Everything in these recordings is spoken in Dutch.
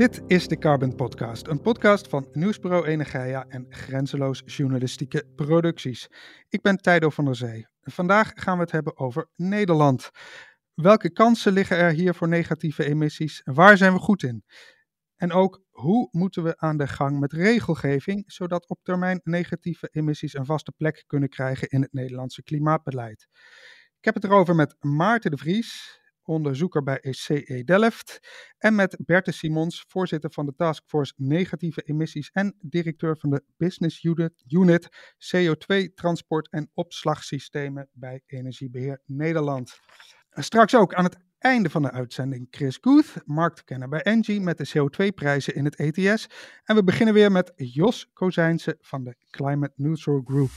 Dit is de Carbon Podcast, een podcast van Nieuwsbureau Energia en Grenzeloos Journalistieke Producties. Ik ben Tijdo van der Zee. Vandaag gaan we het hebben over Nederland. Welke kansen liggen er hier voor negatieve emissies waar zijn we goed in? En ook hoe moeten we aan de gang met regelgeving, zodat op termijn negatieve emissies een vaste plek kunnen krijgen in het Nederlandse klimaatbeleid? Ik heb het erover met Maarten de Vries, onderzoeker bij CE Delft. En met Berthe Simons, voorzitter van de Taskforce Negatieve Emissies en directeur van de Business Unit, CO2 Transport en Opslagsystemen bij Energiebeheer Nederland. Straks ook aan het einde van de uitzending Chris Guth, marktkenner bij Engie met de CO2-prijzen in het ETS. En we beginnen weer met Jos Kozijnse van de Climate Neutral Group.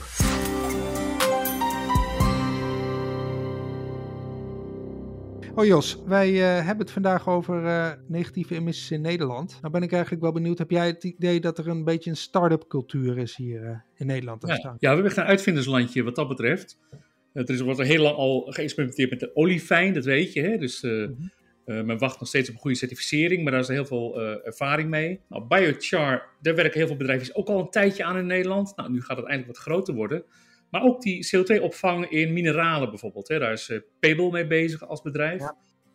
Oh Jos, wij uh, hebben het vandaag over uh, negatieve emissies in Nederland. Nou ben ik eigenlijk wel benieuwd, heb jij het idee dat er een beetje een start-up cultuur is hier uh, in Nederland? Ja, ja, we hebben echt een uitvinderslandje wat dat betreft. er is, wordt er heel lang al geëxperimenteerd met de oliefijn, dat weet je. Hè? Dus mm -hmm. men wacht nog steeds op een goede certificering, maar daar is er heel veel ervaring mee. Nou, biochar, daar werken heel veel bedrijven ook al een tijdje aan in Nederland. Nou, nu gaat het eindelijk wat groter worden. Maar ook die CO2-opvang in mineralen bijvoorbeeld. Hè. Daar is uh, Pebble mee bezig als bedrijf.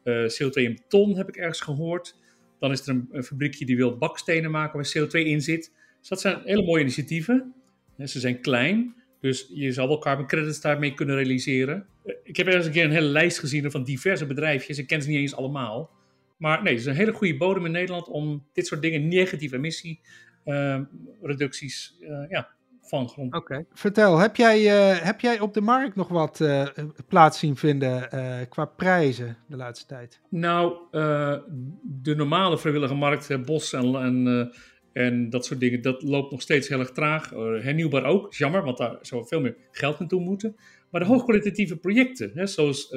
Uh, CO2 in ton heb ik ergens gehoord. Dan is er een, een, fabriekje die wil bakstenen maken waar CO2 in zit. Dus dat zijn hele mooie initiatieven. Ze zijn klein, dus je zal wel carbon credits daarmee kunnen realiseren. Uh, ik heb ergens een keer een hele lijst gezien van diverse bedrijfjes. Ik ken ze niet eens allemaal. Maar nee, het is een hele goede bodem in Nederland om dit soort dingen, negatieve emissiereducties, ja, van grond. Oké. Vertel, heb jij, uh, heb jij op de markt nog wat uh, plaats zien vinden uh, qua prijzen de laatste tijd? Nou, de normale vrijwillige markt, bos en, en, en dat soort dingen, dat loopt nog steeds heel erg traag. hernieuwbaar ook, jammer, want daar zou veel meer geld naartoe moeten. Maar de hoogkwalitatieve projecten, hè, zoals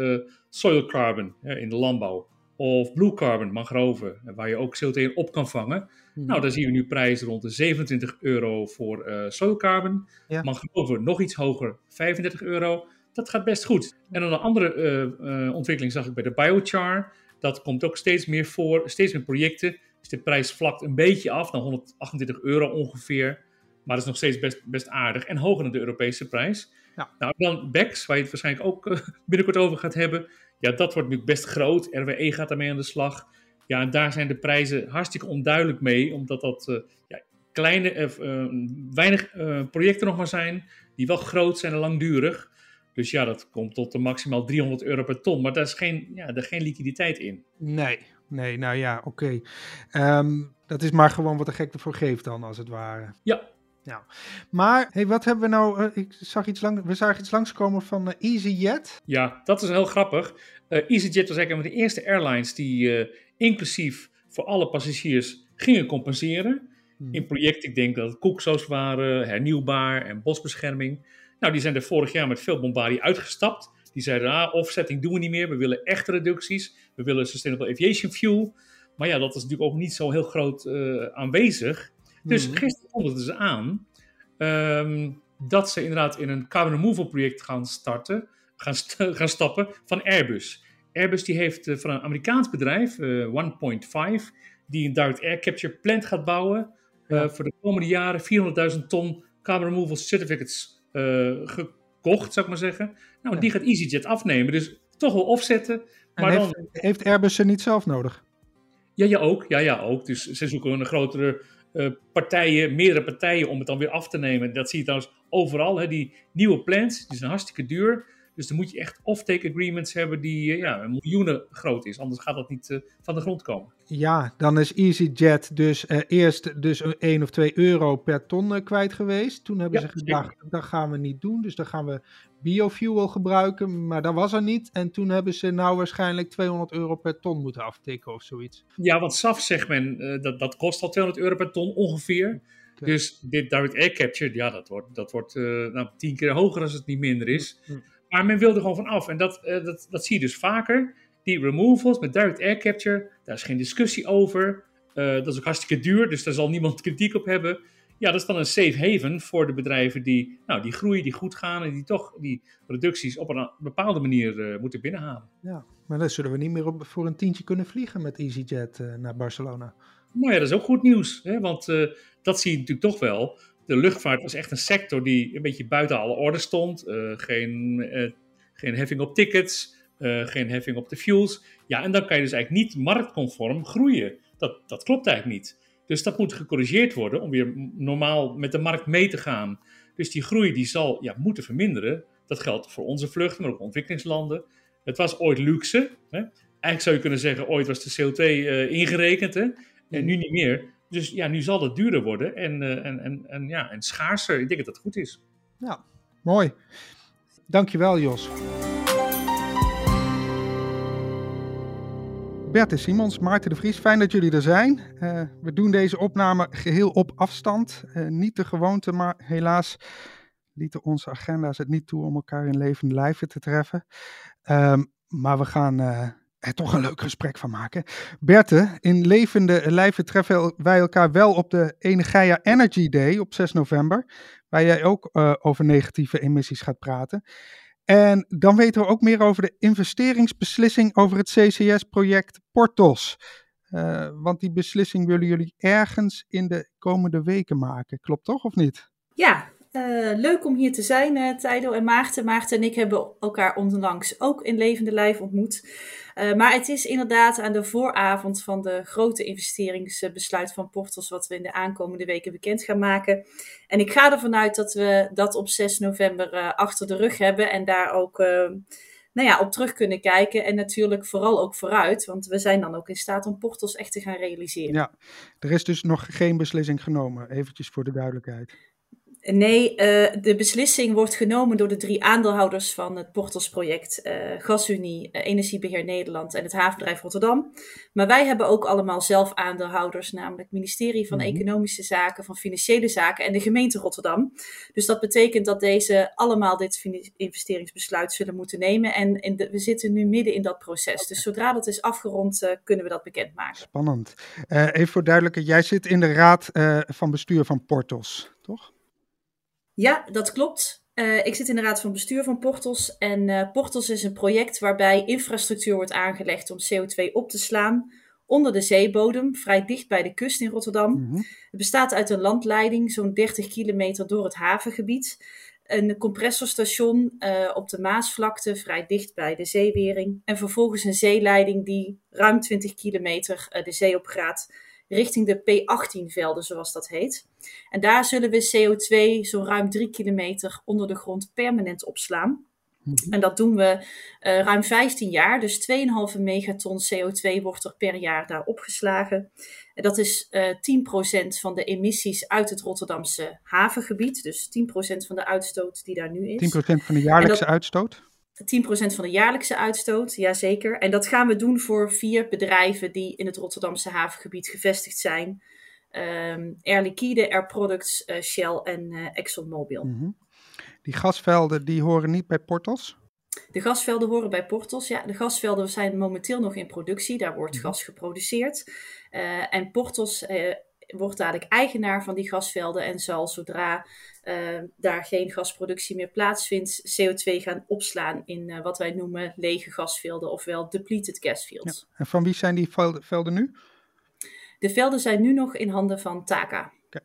soil carbon hè, in de landbouw, of blue carbon, mangroven, waar je ook CO2 op kan vangen. Hmm. Nou, daar zien we nu prijzen rond de 27 euro voor uh, soil carbon. Ja. Mangroven nog iets hoger, 35 euro. Dat gaat best goed. En dan een andere uh, uh, ontwikkeling zag ik bij de biochar. Dat komt ook steeds meer voor, steeds meer projecten. Dus de prijs vlakt een beetje af naar 128 euro ongeveer. Maar dat is nog steeds best, best aardig en hoger dan de Europese prijs. Ja. Nou, dan BEX, waar je het waarschijnlijk ook binnenkort over gaat hebben. Ja, dat wordt nu best groot. RWE gaat daarmee aan de slag. Ja, en daar zijn de prijzen hartstikke onduidelijk mee, omdat dat uh, ja, kleine, uh, weinig projecten nog maar zijn, die wel groot zijn en langdurig. Dus ja, dat komt tot maximaal 300 euro per ton. Maar daar is geen, ja, er geen liquiditeit in. Nee, nee, nou ja, oké. Okay. Um, ehm, dat is maar gewoon wat de gek ervoor geeft dan, als het ware. Ja, ja. Maar hey, wat hebben we nou? Uh, ik zag iets lang, we zagen iets langskomen van uh, EasyJet. Ja, dat is heel grappig. Uh, EasyJet was eigenlijk een van de eerste airlines die inclusief voor alle passagiers gingen compenseren. Hmm. In projecten, ik denk dat het waren, hernieuwbaar en bosbescherming. Nou, die zijn er vorig jaar met veel bombardie uitgestapt. Die zeiden, ah, offsetting doen we niet meer. We willen echte reducties. We willen sustainable aviation fuel. Maar ja, dat is natuurlijk ook niet zo heel groot aanwezig. Dus mm. gisteren kondigden ze aan um, dat ze inderdaad in een carbon removal project gaan starten, gaan, st gaan stappen van Airbus. Airbus die heeft uh, van een Amerikaans bedrijf, uh, eh, 1.5, die een direct air capture plant gaat bouwen. Uh, voor de komende jaren 400.000 ton carbon removal certificates gekocht, zou ik maar zeggen. Nou, ja. die gaat EasyJet afnemen. Dus toch wel offsetten. Maar heeft, dan... heeft Airbus ze niet zelf nodig? Ja, ja, ook. Ja, ja, ook. Dus ze zoeken een grotere uh, partijen, meerdere partijen om het dan weer af te nemen. Dat zie je trouwens overal. Hè. Die nieuwe plants, die zijn hartstikke duur. Dus dan moet je echt off-take agreements hebben die ja, miljoenen groot is. Anders gaat dat niet van de grond komen. Ja, dan is EasyJet dus eerst dus 1 of 2 euro per ton kwijt geweest. Toen hebben ze gedacht, dat gaan we niet doen. Dus dan gaan we biofuel gebruiken, maar dat was er niet. En toen hebben ze nou waarschijnlijk 200 euro per ton moeten aftikken of zoiets. Ja, want SAF zegt men, dat, dat kost al 200 euro per ton ongeveer. Dus dit direct air capture, ja, dat wordt, dat wordt uh, nou, tien keer hoger als het niet minder is. Maar men wil er gewoon van af. En dat, uh, dat, dat zie je dus vaker. Die removals met direct air capture, daar is geen discussie over. Dat is ook hartstikke duur, dus daar zal niemand kritiek op hebben. Ja, dat is dan een safe haven voor de bedrijven die, nou, die groeien, die goed gaan en die toch die reducties op een bepaalde manier moeten binnenhalen. Ja, maar dan zullen we niet meer op, voor een tientje kunnen vliegen met EasyJet naar Barcelona. Nou ja, dat is ook goed nieuws. Hè? Want uh, dat zie je natuurlijk toch wel. De luchtvaart was echt een sector die een beetje buiten alle orde stond. Uh, geen, uh, geen heffing op tickets, geen heffing op de fuels. Ja, en dan kan je dus eigenlijk niet marktconform groeien. Dat, dat klopt eigenlijk niet. Dus dat moet gecorrigeerd worden om weer normaal met de markt mee te gaan. Dus die groei die zal ja, moeten verminderen. Dat geldt voor onze vluchten, maar ook ontwikkelingslanden. Het was ooit luxe. Hè? Eigenlijk zou je kunnen zeggen, ooit was de CO2 ingerekend. Hè? En nu niet meer. Dus ja, nu zal het duurder worden en, uh, en, en, en, ja, en schaarser. Ik denk dat dat goed is. Ja, mooi. Dankjewel, Jos. Bert Simons, Maarten de Vries, fijn dat jullie er zijn. Uh, we doen deze opname geheel op afstand. Uh, niet de gewoonte, maar helaas lieten onze agenda's het niet toe om elkaar in levende lijven te treffen. Um, maar we gaan er toch een leuk gesprek van maken. Berthe, in levende lijven treffen wij elkaar wel op de Energia Energy Day op 6 november, waar jij ook over negatieve emissies gaat praten. En dan weten we ook meer over de investeringsbeslissing over het CCS-project Portos. Uh, want die beslissing willen jullie ergens in de komende weken maken. Klopt toch of niet? Ja, uh, leuk om hier te zijn, uh, en Maarten. Maarten en ik hebben elkaar onlangs ook in levende lijf ontmoet. Uh, maar het is inderdaad aan de vooravond van de grote investeringsbesluit van Portos, wat we in de aankomende weken bekend gaan maken. En ik ga ervan uit dat we dat op 6 november achter de rug hebben en daar ook nou ja, op terug kunnen kijken. En natuurlijk vooral ook vooruit, want we zijn dan ook in staat om Portos echt te gaan realiseren. Ja, er is dus nog geen beslissing genomen, eventjes voor de duidelijkheid. Nee, uh, de beslissing wordt genomen door de drie aandeelhouders van het Portals-project: uh, GasUnie, uh, Energiebeheer Nederland en het Havenbedrijf Rotterdam. Maar wij hebben ook allemaal zelf aandeelhouders, namelijk het ministerie van -hmm. Economische Zaken, van Financiële Zaken en de gemeente Rotterdam. Dus dat betekent dat deze allemaal dit investeringsbesluit zullen moeten nemen. En in de, we zitten nu midden in dat proces. Dus zodra dat is afgerond, kunnen we dat bekendmaken. Spannend. even voor duidelijkheid: jij zit in de raad van bestuur van Portos, toch? Ja, dat klopt. Uh, ik zit in de raad van bestuur van Portos. En uh, Portos is een project waarbij infrastructuur wordt aangelegd om CO2 op te slaan onder de zeebodem, vrij dicht bij de kust in Rotterdam. Mm -hmm. Het bestaat uit een landleiding, zo'n 30 kilometer door het havengebied. Een compressorstation uh, op de Maasvlakte, vrij dicht bij de zeewering. En vervolgens een zeeleiding die ruim 20 kilometer de zee op gaat richting de P18-velden, zoals dat heet. En daar zullen we CO2 zo ruim drie kilometer onder de grond permanent opslaan. En dat doen we uh, ruim 15 jaar, dus 2,5 megaton CO2 wordt er per jaar daar opgeslagen. En dat is uh, eh, 10% van de emissies uit het Rotterdamse havengebied, dus 10% van de uitstoot die daar nu is. 10% van de jaarlijkse dat, uitstoot? 10% van de jaarlijkse uitstoot, jazeker. En dat gaan we doen voor vier bedrijven die in het Rotterdamse havengebied gevestigd zijn. Um, Air Liquide, Air Products, uh, Shell en uh, ExxonMobil. Mm -hmm. Die gasvelden die horen niet bij Portos? De gasvelden horen bij Portos, ja. De gasvelden zijn momenteel nog in productie. Daar wordt -hmm. gas geproduceerd. Uh, en Portos wordt dadelijk eigenaar van die gasvelden en zal zodra uh, daar geen gasproductie meer plaatsvindt, CO2 gaan opslaan in uh, wat wij noemen lege gasvelden, ofwel depleted gasfields. Ja. En van wie zijn die velden nu? De velden zijn nu nog in handen van Taka. Okay.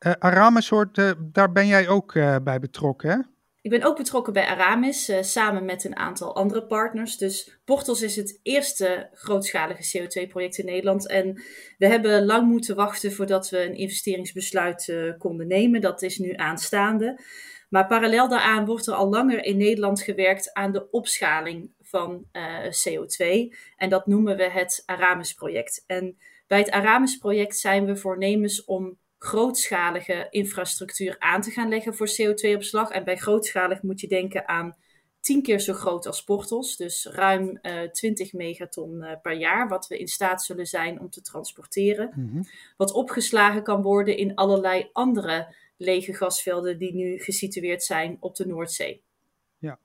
Uh, Aramesoort, daar ben jij ook bij betrokken, hè? Ik ben ook betrokken bij Aramis, uh, samen met een aantal andere partners. Dus Portos is het eerste grootschalige CO2-project in Nederland. En we hebben lang moeten wachten voordat we een investeringsbesluit uh, konden nemen. Dat is nu aanstaande. Maar parallel daaraan wordt er al langer in Nederland gewerkt aan de opschaling van uh, CO2. En dat noemen we het Aramis-project. En bij het Aramis-project zijn we voornemens om grootschalige infrastructuur aan te gaan leggen voor CO2-opslag. En bij grootschalig moet je denken aan tien keer zo groot als Portos, dus ruim uh, eh, 20 megaton uh, per jaar, wat we in staat zullen zijn om te transporteren. Mhm. Wat opgeslagen kan worden in allerlei andere lege gasvelden die nu gesitueerd zijn op de Noordzee. Ja,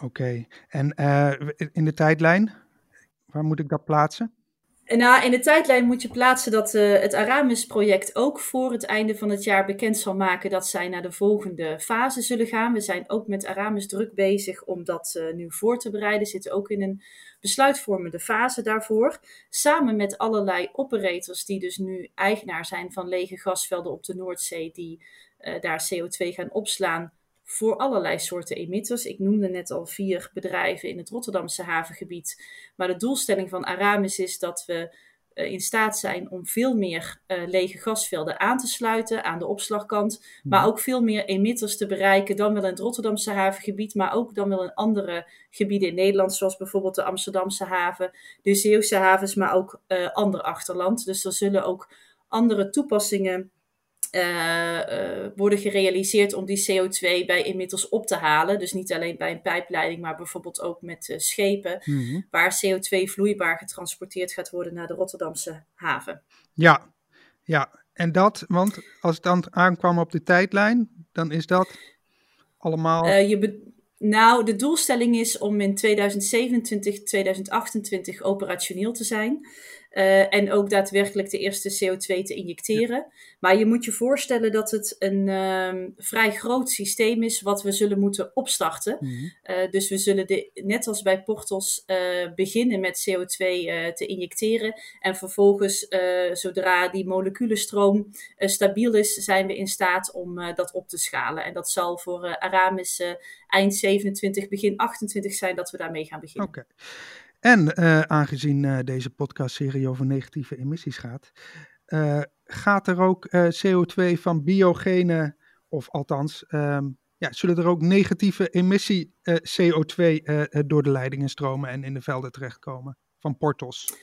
oké. En uh, in de tijdlijn, waar moet ik dat plaatsen? Nou, in de tijdlijn moet je plaatsen dat uh, het Aramis-project ook voor het einde van het jaar bekend zal maken dat zij naar de volgende fase zullen gaan. We zijn ook met Aramis druk bezig om dat uh, nu voor te bereiden. Zitten ook in een besluitvormende fase daarvoor. Samen met allerlei operators die dus nu eigenaar zijn van lege gasvelden op de Noordzee, die uh, daar CO2 gaan opslaan voor allerlei soorten emitters. Ik noemde net al vier bedrijven in het Rotterdamse havengebied. Maar de doelstelling van Aramis is dat we uh, in staat zijn om veel meer uh, lege gasvelden aan te sluiten aan de opslagkant. Maar ook veel meer emitters te bereiken dan wel in het Rotterdamse havengebied, maar ook dan wel in andere gebieden in Nederland, zoals bijvoorbeeld de Amsterdamse haven, de Zeeuwse havens, maar ook uh, ander achterland. Dus er zullen ook andere toepassingen uh, uh, worden gerealiseerd om die CO2 bij emitters op te halen. Dus niet alleen bij een pijpleiding, maar bijvoorbeeld ook met uh, schepen, mm -hmm. waar CO2 vloeibaar getransporteerd gaat worden naar de Rotterdamse haven. Ja, ja. En dat, want als het dan aankwam op de tijdlijn, dan is dat allemaal. je nou, de doelstelling is om in 2027, 2028 operationeel te zijn. Uh, en ook daadwerkelijk de eerste CO2 te injecteren. Ja. Maar je moet je voorstellen dat het een um, vrij groot systeem is wat we zullen moeten opstarten. Mm -hmm. uh, dus we zullen de, net als bij Portos uh, beginnen met CO2 te injecteren. En vervolgens, zodra die moleculenstroom stabiel is, zijn we in staat om dat op te schalen. En dat zal voor Aramis eind 27, begin 28 zijn dat we daarmee gaan beginnen. Oké. Okay. En uh, aangezien uh, deze podcastserie over negatieve emissies gaat, uh, gaat er ook CO2 van biogene, of althans, um, ja, zullen er ook negatieve emissie CO2 door de leidingen stromen en in de velden terechtkomen van Portos?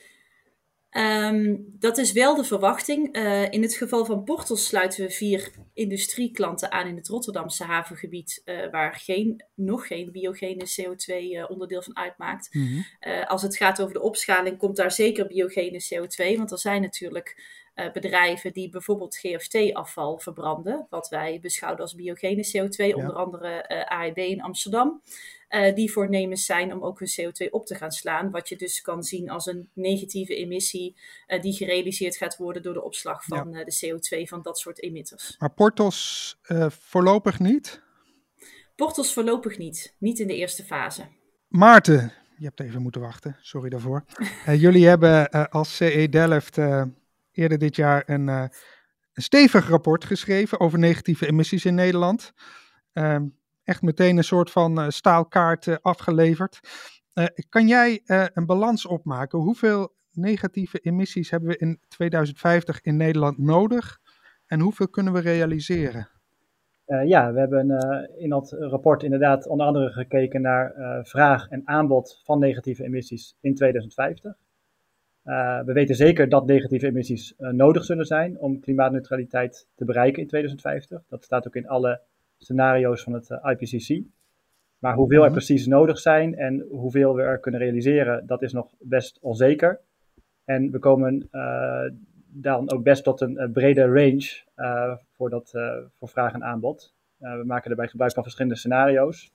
Um, dat is wel de verwachting. Uh, in het geval van Portos sluiten we vier industrieklanten aan in het Rotterdamse havengebied, uh, waar geen, nog geen biogene CO2 uh, onderdeel van uitmaakt. Mm -hmm. als het gaat over de opschaling, komt daar zeker biogene CO2, want er zijn natuurlijk bedrijven die bijvoorbeeld GFT-afval verbranden, wat wij beschouwen als biogene CO2, ja. onder andere AEB in Amsterdam. Uh, die voornemens zijn om ook hun CO2 op te gaan slaan. Wat je dus kan zien als een negatieve emissie uh, die gerealiseerd gaat worden door de opslag van ja. uh, de CO2 van dat soort emitters. Maar Portos voorlopig niet? Portos voorlopig niet. Niet in de eerste fase. Maarten, je hebt even moeten wachten. Sorry daarvoor. jullie hebben als CE Delft eerder dit jaar een, een stevig rapport geschreven over negatieve emissies in Nederland. Ehm, echt meteen een soort van uh, staalkaart uh, afgeleverd. Uh, kan jij een balans opmaken? Hoeveel negatieve emissies hebben we in 2050 in Nederland nodig? En hoeveel kunnen we realiseren? ja, we hebben in dat rapport inderdaad onder andere gekeken naar vraag en aanbod van negatieve emissies in 2050. we weten zeker dat negatieve emissies nodig zullen zijn om klimaatneutraliteit te bereiken in 2050. Dat staat ook in alle scenario's van het uh, IPCC. Maar hoeveel er precies nodig zijn en hoeveel we er kunnen realiseren, dat is nog best onzeker. En we komen uh, dan ook best tot een, een brede range uh, voor, dat, voor vraag en aanbod. we maken daarbij gebruik van verschillende scenario's.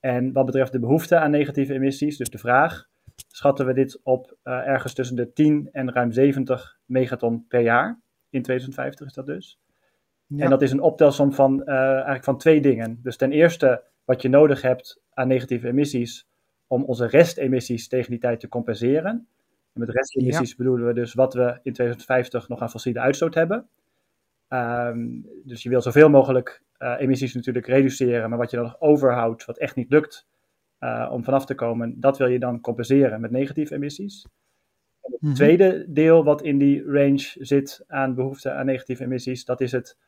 En wat betreft de behoefte aan negatieve emissies, dus de vraag, schatten we dit op ergens tussen de 10 en ruim 70 megaton per jaar. In 2050 is dat dus. Ja. En dat is een optelsom van, uh, eigenlijk van twee dingen. Dus ten eerste wat je nodig hebt aan negatieve emissies om onze restemissies tegen die tijd te compenseren. En met restemissies ja. bedoelen we dus wat we in 2050 nog aan fossiele uitstoot hebben. Um, dus je wil zoveel mogelijk uh, emissies natuurlijk reduceren, maar wat je dan nog overhoudt, wat echt niet lukt uh, om vanaf te komen, dat wil je dan compenseren met negatieve emissies. En het mm -hmm. tweede deel wat in die range zit aan behoefte aan negatieve emissies, dat is het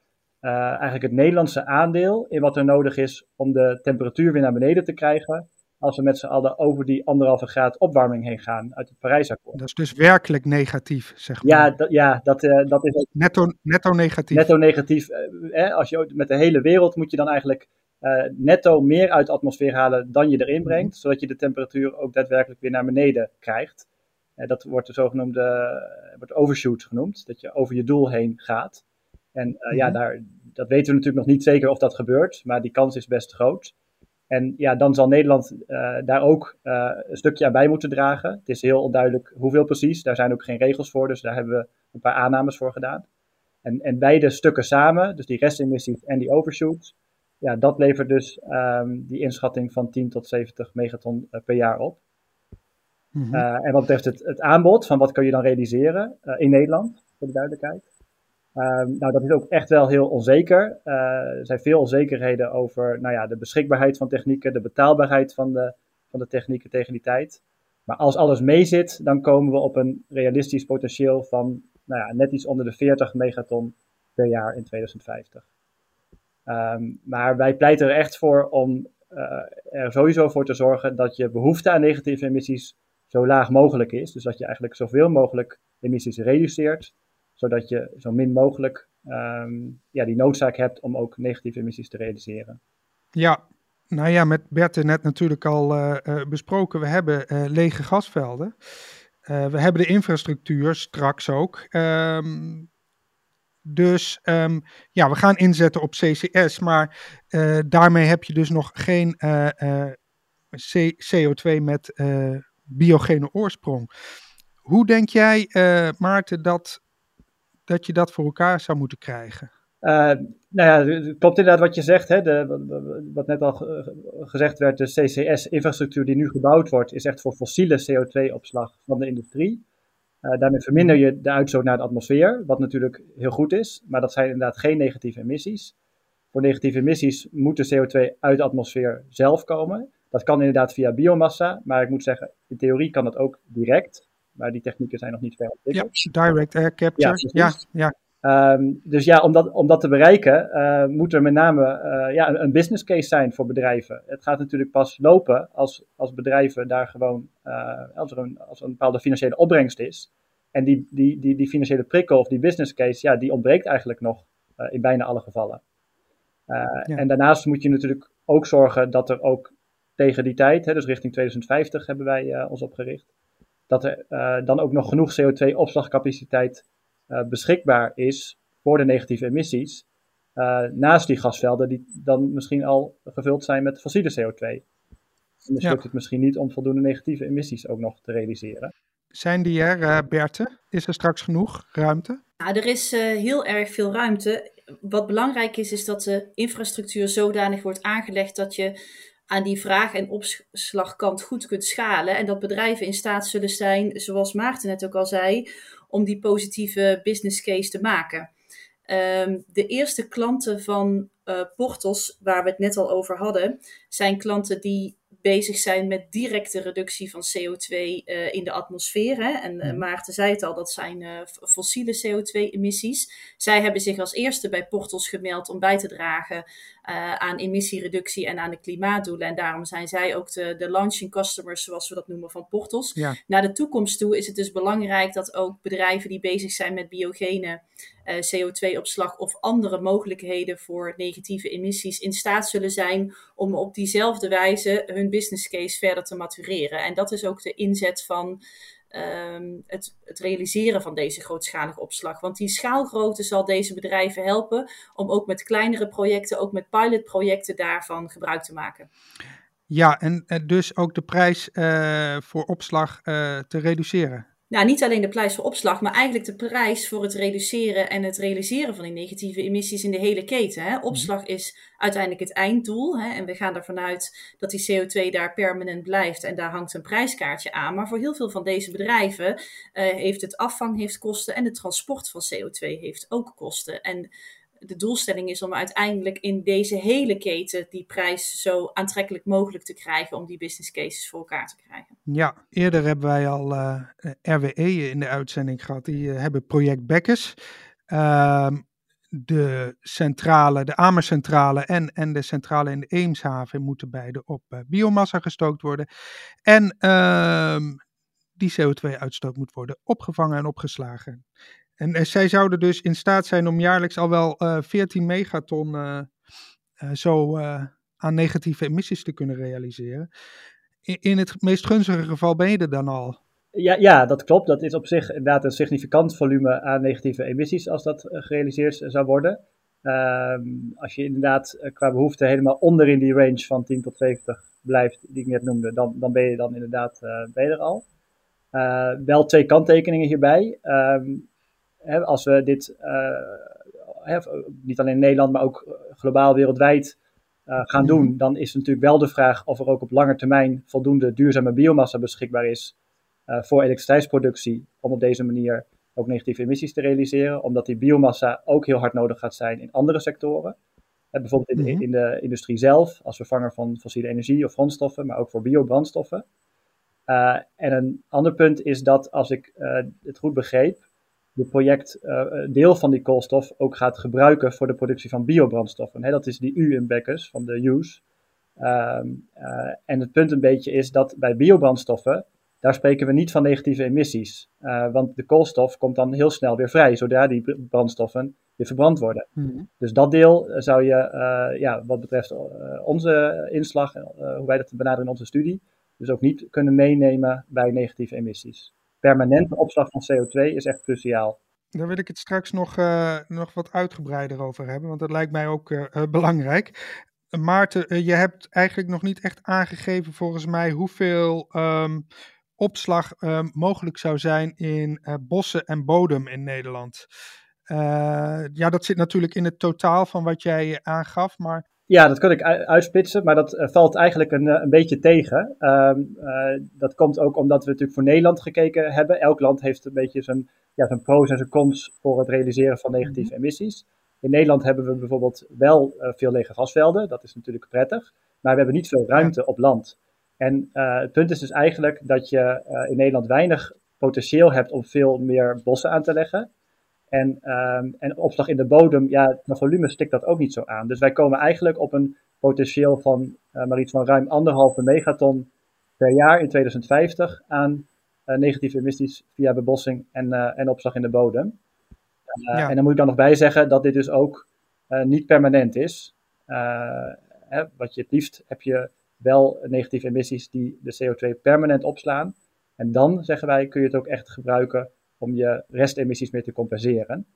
eigenlijk het Nederlandse aandeel in wat er nodig is om de temperatuur weer naar beneden te krijgen als we met z'n allen over die anderhalve graad opwarming heen gaan uit het Parijsakkoord. Dat is dus werkelijk negatief, zeg maar. Ja, dat, ja, dat, uh, dat is... Netto, netto negatief. Netto negatief. Uh, als je met de hele wereld moet je dan eigenlijk uh, netto meer uit de atmosfeer halen dan je erin brengt, zodat je de temperatuur ook daadwerkelijk weer naar beneden krijgt. dat wordt de zogenoemde wordt overshoot genoemd, dat je over je doel heen gaat. En mm -hmm. ja, daar, dat weten we natuurlijk nog niet zeker of dat gebeurt, maar die kans is best groot. En ja, dan zal Nederland uh, daar ook uh, een stukje aan bij moeten dragen. Het is heel onduidelijk hoeveel precies. Daar zijn ook geen regels voor, dus daar hebben we een paar aannames voor gedaan. En, en beide stukken samen, dus die restemissies en die overshoots, ja, dat levert dus um, die inschatting van 10 tot 70 megaton per jaar op. Mm -hmm. en wat betreft het, het, aanbod, van wat kun je dan realiseren in Nederland, voor de duidelijkheid. Um, nou, dat is ook echt wel heel onzeker. Uh, er zijn veel onzekerheden over nou ja, de beschikbaarheid van technieken, de betaalbaarheid van de, van de technieken tegen die tijd. Maar als alles meezit, dan komen we op een realistisch potentieel van nou ja, net iets onder de 40 megaton per jaar in 2050. Um, maar wij pleiten er echt voor om uh, er sowieso voor te zorgen dat je behoefte aan negatieve emissies zo laag mogelijk is. Dus dat je eigenlijk zoveel mogelijk emissies reduceert zodat je zo min mogelijk um, ja, die noodzaak hebt om ook negatieve emissies te realiseren. Ja, nou ja, met Bert net natuurlijk al uh, uh, besproken. We hebben uh, lege gasvelden. we hebben de infrastructuur straks ook. Um, dus um, ja, we gaan inzetten op CCS, maar daarmee heb je dus nog geen CO2 met biogene oorsprong. Hoe denk jij, Maarten, dat dat je dat voor elkaar zou moeten krijgen? Uh, nou ja, klopt inderdaad wat je zegt. Hè? De, wat net al gezegd werd, de CCS-infrastructuur die nu gebouwd wordt, is echt voor fossiele CO2-opslag van de industrie. Uh, daarmee verminder je de uitstoot naar de atmosfeer, wat natuurlijk heel goed is, maar dat zijn inderdaad geen negatieve emissies. Voor negatieve emissies moet de CO2 uit de atmosfeer zelf komen. Dat kan inderdaad via biomassa, maar ik moet zeggen, in theorie kan dat ook direct maar die technieken zijn nog niet ver ontwikkeld. Ja, direct air capture. Ja, ja. Um, dus ja, om dat, om dat te bereiken, uh, moet er met name uh, ja, een, business case zijn voor bedrijven. Het gaat natuurlijk pas lopen als, als bedrijven daar gewoon, uh, als, er een, als er een bepaalde financiële opbrengst is. En die, die, die, die financiële prikkel of die business case, ja, die ontbreekt eigenlijk nog in bijna alle gevallen. Ja. En daarnaast moet je natuurlijk ook zorgen dat er ook tegen die tijd, hè, dus richting 2050 hebben wij ons opgericht, dat er uh, dan ook nog genoeg CO2-opslagcapaciteit uh, beschikbaar is voor de negatieve emissies. Uh, naast die gasvelden die dan misschien al gevuld zijn met fossiele CO2. En dan ja. lukt het misschien niet om voldoende negatieve emissies ook nog te realiseren. Zijn die er, Berthe? Is er straks genoeg ruimte? Ja, er is heel erg veel ruimte. Wat belangrijk is, is dat de infrastructuur zodanig wordt aangelegd dat je aan die vraag- en opslagkant goed kunt schalen. En dat bedrijven in staat zullen zijn, zoals Maarten net ook al zei, om die positieve business case te maken. Um, de eerste klanten van uh, Portos, waar we het net al over hadden, zijn klanten die bezig zijn met directe reductie van CO2 uh, eh, in de atmosfeer. Hè? En uh, Maarten zei het al, dat zijn uh, fossiele CO2-emissies. Zij hebben zich als eerste bij Portos gemeld om bij te dragen aan emissiereductie en aan de klimaatdoelen. En daarom zijn zij ook de, de launching customers, zoals we dat noemen, van Portos. Ja. Naar de toekomst toe is het dus belangrijk dat ook bedrijven die bezig zijn met biogene CO2-opslag of andere mogelijkheden voor negatieve emissies in staat zullen zijn om op diezelfde wijze hun business case verder te matureren. En dat is ook de inzet van um, het, het, realiseren van deze grootschalige opslag. Want die schaalgrootte zal deze bedrijven helpen om ook met kleinere projecten, ook met pilotprojecten daarvan gebruik te maken. Ja, en, dus ook de prijs uh, voor opslag uh, te reduceren nou, niet alleen de prijs voor opslag, maar eigenlijk de prijs voor het reduceren en het realiseren van die negatieve emissies in de hele keten. Hè. Opslag is uiteindelijk het einddoel. Hè, en we gaan ervan uit dat die CO2 daar permanent blijft en daar hangt een prijskaartje aan. Maar voor heel veel van deze bedrijven uh, heeft het afvang heeft kosten en het transport van CO2 heeft ook kosten. En de doelstelling is om uiteindelijk in deze hele keten die prijs zo aantrekkelijk mogelijk te krijgen om die business cases voor elkaar te krijgen. Ja, eerder hebben wij al uh, eh, RWE in de uitzending gehad. Die uh, hebben project Bekkers. Uh, de centrale, de Amercentrale en, en de centrale in de Eemshaven moeten beide op uh, biomassa gestookt worden. En ehm, die CO2-uitstoot moet worden opgevangen en opgeslagen. En zij zouden dus in staat zijn om jaarlijks al wel 14 megaton zo aan negatieve emissies te kunnen realiseren. In, het meest gunstige geval ben je er dan al. Ja, ja, dat klopt. Dat is op zich inderdaad een significant volume aan negatieve emissies als dat eh, gerealiseerd zou worden. Ehm, als je inderdaad eh, qua behoefte helemaal onder in die range van 10 tot 70 blijft, die ik net noemde, dan, dan ben je dan inderdaad uh, al. wel twee kanttekeningen hierbij. Ehm, hè, als we dit hè, niet alleen in Nederland, maar ook globaal wereldwijd gaan doen, mhm. dan is natuurlijk wel de vraag of er ook op lange termijn voldoende duurzame biomassa beschikbaar is voor elektriciteitsproductie om op deze manier ook negatieve emissies te realiseren, omdat die biomassa ook heel hard nodig gaat zijn in andere sectoren. Bijvoorbeeld in, mhm. in, de industrie zelf, als vervanger van fossiele energie of grondstoffen, maar ook voor biobrandstoffen. Uh, en een ander punt is dat, als ik het goed begreep, het project een deel van die koolstof ook gaat gebruiken voor de productie van biobrandstoffen. Hè, dat is die U in Bekkers van de use. Ehm, en het punt een beetje is dat bij biobrandstoffen daar spreken we niet van negatieve emissies. Uh, want de koolstof komt dan heel snel weer vrij, zodra die brandstoffen weer verbrand worden. Mhm. Dus dat deel eh, zou je, ja, wat betreft onze inslag, hoe wij dat benaderen in onze studie, dus ook niet kunnen meenemen bij negatieve emissies. Permanente opslag van CO2 is echt cruciaal. Daar wil ik het straks nog, nog wat uitgebreider over hebben, want dat lijkt mij ook belangrijk. Maarten, je hebt eigenlijk nog niet echt aangegeven volgens mij hoeveel um, opslag uh, mogelijk zou zijn in bossen en bodem in Nederland. Ja, dat zit natuurlijk in het totaal van wat jij aangaf, maar... Ja, dat kan ik uitsplitsen, maar dat valt eigenlijk een, een beetje tegen. Ehm, dat komt ook omdat we natuurlijk voor Nederland gekeken hebben. Elk land heeft een beetje zijn, ja, zijn pro's en zijn cons voor het realiseren van negatieve mhm. emissies. In Nederland hebben we bijvoorbeeld wel veel lege gasvelden, dat is natuurlijk prettig. Maar we hebben niet veel ruimte op land. En uh, het punt is dus eigenlijk dat je in Nederland weinig potentieel hebt om veel meer bossen aan te leggen. En, um, en opslag in de bodem, ja, het volume stikt dat ook niet zo aan. Dus wij komen eigenlijk op een potentieel van uh, maar iets van ruim anderhalve megaton per jaar in 2050 aan negatieve emissies via bebossing en, en opslag in de bodem. Ja. En dan moet ik dan nog bij zeggen dat dit dus ook niet permanent is. Hè, wat je het liefst heb je wel negatieve emissies die de CO2 permanent opslaan. En dan, zeggen wij, kun je het ook echt gebruiken om je restemissies meer te compenseren.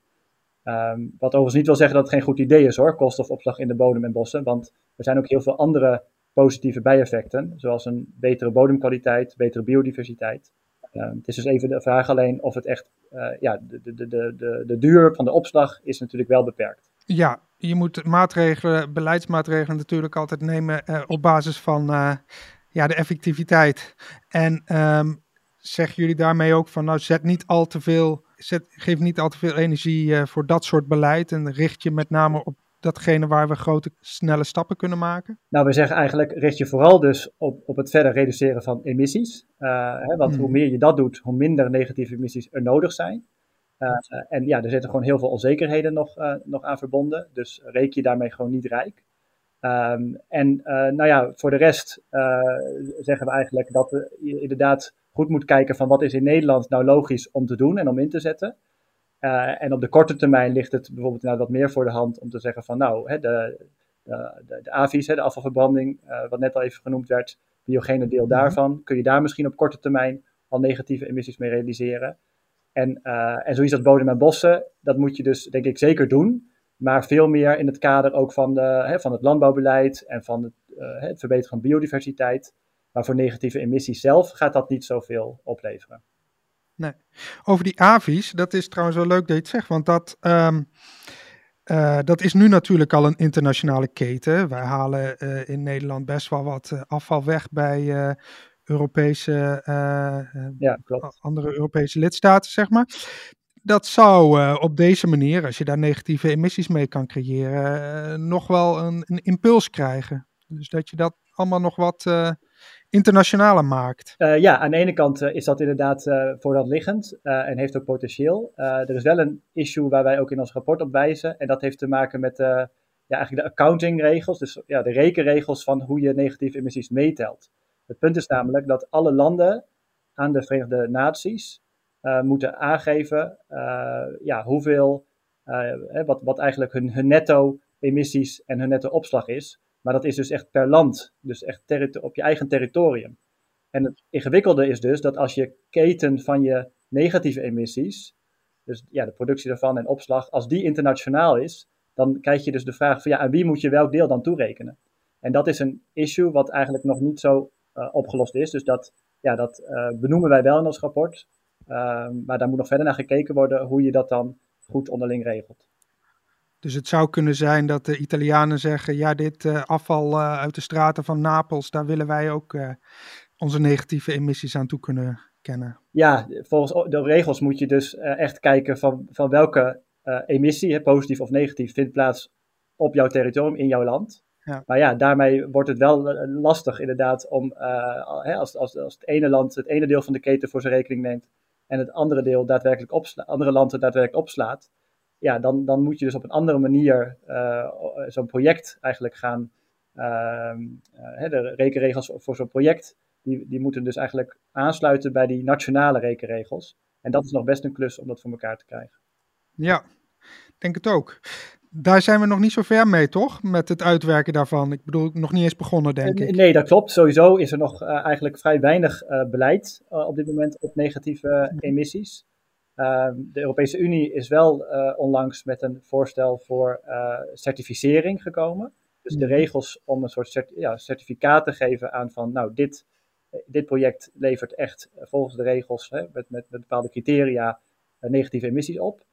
Um, wat overigens niet wil zeggen dat het geen goed idee is hoor, koolstofopslag in de bodem en bossen. Want er zijn ook heel veel andere positieve bijeffecten, zoals een betere bodemkwaliteit, betere biodiversiteit. Um, het is dus even de vraag alleen of het echt, uh, ja, de, de, de, de, de duur van de opslag is natuurlijk wel beperkt. Ja, je moet maatregelen, beleidsmaatregelen natuurlijk altijd nemen uh, op basis van uh, ja, de effectiviteit. En um, zeggen jullie daarmee ook van, nou zet niet al te veel, zet, geef niet al te veel energie uh, voor dat soort beleid en richt je met name op datgene waar we grote, snelle stappen kunnen maken? Nou, we zeggen eigenlijk, richt je vooral dus op, op het verder reduceren van emissies. Hè, want hmm. hoe meer je dat doet, hoe minder negatieve emissies er nodig zijn. Uh, en ja, er zitten gewoon heel veel onzekerheden nog, nog aan verbonden. Dus reken je daarmee gewoon niet rijk. Um, en nou ja, voor de rest zeggen we eigenlijk dat je inderdaad goed moet kijken van wat is in Nederland nou logisch om te doen en om in te zetten. en op de korte termijn ligt het bijvoorbeeld nou wat meer voor de hand om te zeggen van nou, hè, de, de, de, de AVI's, hè, de afvalverbranding, wat net al even genoemd werd, biogene deel mhm. daarvan, kun je daar misschien op korte termijn al negatieve emissies mee realiseren. En, uh, en zoiets als bodem en bossen, dat moet je dus denk ik zeker doen. Maar veel meer in het kader ook van, de, hè, van het landbouwbeleid en van het, het verbeteren van biodiversiteit. Maar voor negatieve emissies zelf gaat dat niet zoveel opleveren. Nee. Over die avi's, dat is trouwens wel leuk dat je het zegt, want dat, um, uh, dat is nu natuurlijk al een internationale keten. Wij halen in Nederland best wel wat afval weg bij Europese, ja, andere Europese lidstaten, zeg maar. Dat zou op deze manier, als je daar negatieve emissies mee kan creëren, nog wel een, een, impuls krijgen. Dus dat je dat allemaal nog wat internationale markt? ja, aan de ene kant is dat inderdaad voor dat liggend en heeft ook potentieel. er is wel een issue waar wij ook in ons rapport op wijzen. En dat heeft te maken met ja, eigenlijk de accountingregels. Dus ja, de rekenregels van hoe je negatieve emissies meetelt. Het punt is namelijk dat alle landen aan de Verenigde Naties moeten aangeven ja, hoeveel, wat, wat eigenlijk hun, hun netto emissies en hun netto opslag is. Maar dat is dus echt per land, dus echt op je eigen territorium. En het ingewikkelde is dus dat als je keten van je negatieve emissies, dus ja, de productie daarvan en opslag, als die internationaal is, dan krijg je dus de vraag van ja, aan wie moet je welk deel dan toerekenen? En dat is een issue wat eigenlijk nog niet zo uh, opgelost is. Dus dat, ja, dat uh, benoemen wij wel in ons rapport. Uh, maar daar moet nog verder naar gekeken worden hoe je dat dan goed onderling regelt. Dus het zou kunnen zijn dat de Italianen zeggen: ja, dit uh, afval uh, uit de straten van Napels, daar willen wij ook uh, onze negatieve emissies aan toe kunnen kennen. Ja, volgens de regels moet je dus echt kijken van, van welke emissie, positief of negatief, vindt plaats op jouw territorium, in jouw land. Ja. Maar ja, daarmee wordt het wel lastig inderdaad om, als, als, als het ene land het ene deel van de keten voor zijn rekening neemt en het andere deel daadwerkelijk opslaat, andere land het daadwerkelijk opslaat, ja, dan, dan moet je dus op een andere manier uh, zo'n project eigenlijk gaan. Uh, de rekenregels voor zo'n project, die, die moeten dus eigenlijk aansluiten bij die nationale rekenregels. En dat is nog best een klus om dat voor elkaar te krijgen. Ja, denk het ook. Daar zijn we nog niet zo ver mee, toch? Met het uitwerken daarvan. Ik bedoel, nog niet eens begonnen, denk ik. Nee, dat klopt. Sowieso is er nog uh, eigenlijk vrij weinig beleid op dit moment op negatieve emissies. Ehm, de Europese Unie is wel uh, onlangs met een voorstel voor uh, certificering gekomen. Dus de mhm. regels om een soort ja, certificaat te geven aan van, nou, dit, dit project levert echt volgens de regels hè, met, met, met, bepaalde criteria negatieve emissies op.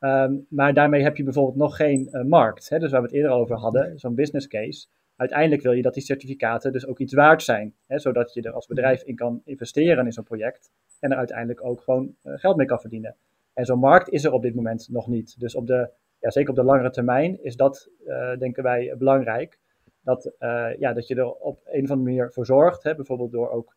Um, maar daarmee heb je bijvoorbeeld nog geen markt. Hè, dus waar we het eerder over hadden, zo'n business case. Uiteindelijk wil je dat die certificaten dus ook iets waard zijn, hè, zodat je er als bedrijf in kan investeren in zo'n project en er uiteindelijk ook gewoon uh, geld mee kan verdienen. En zo'n markt is er op dit moment nog niet. Dus op de, ja, zeker op de langere termijn is dat, uh, denken wij, belangrijk. Dat, uh, ja, dat je er op een of andere manier voor zorgt, hè, bijvoorbeeld door ook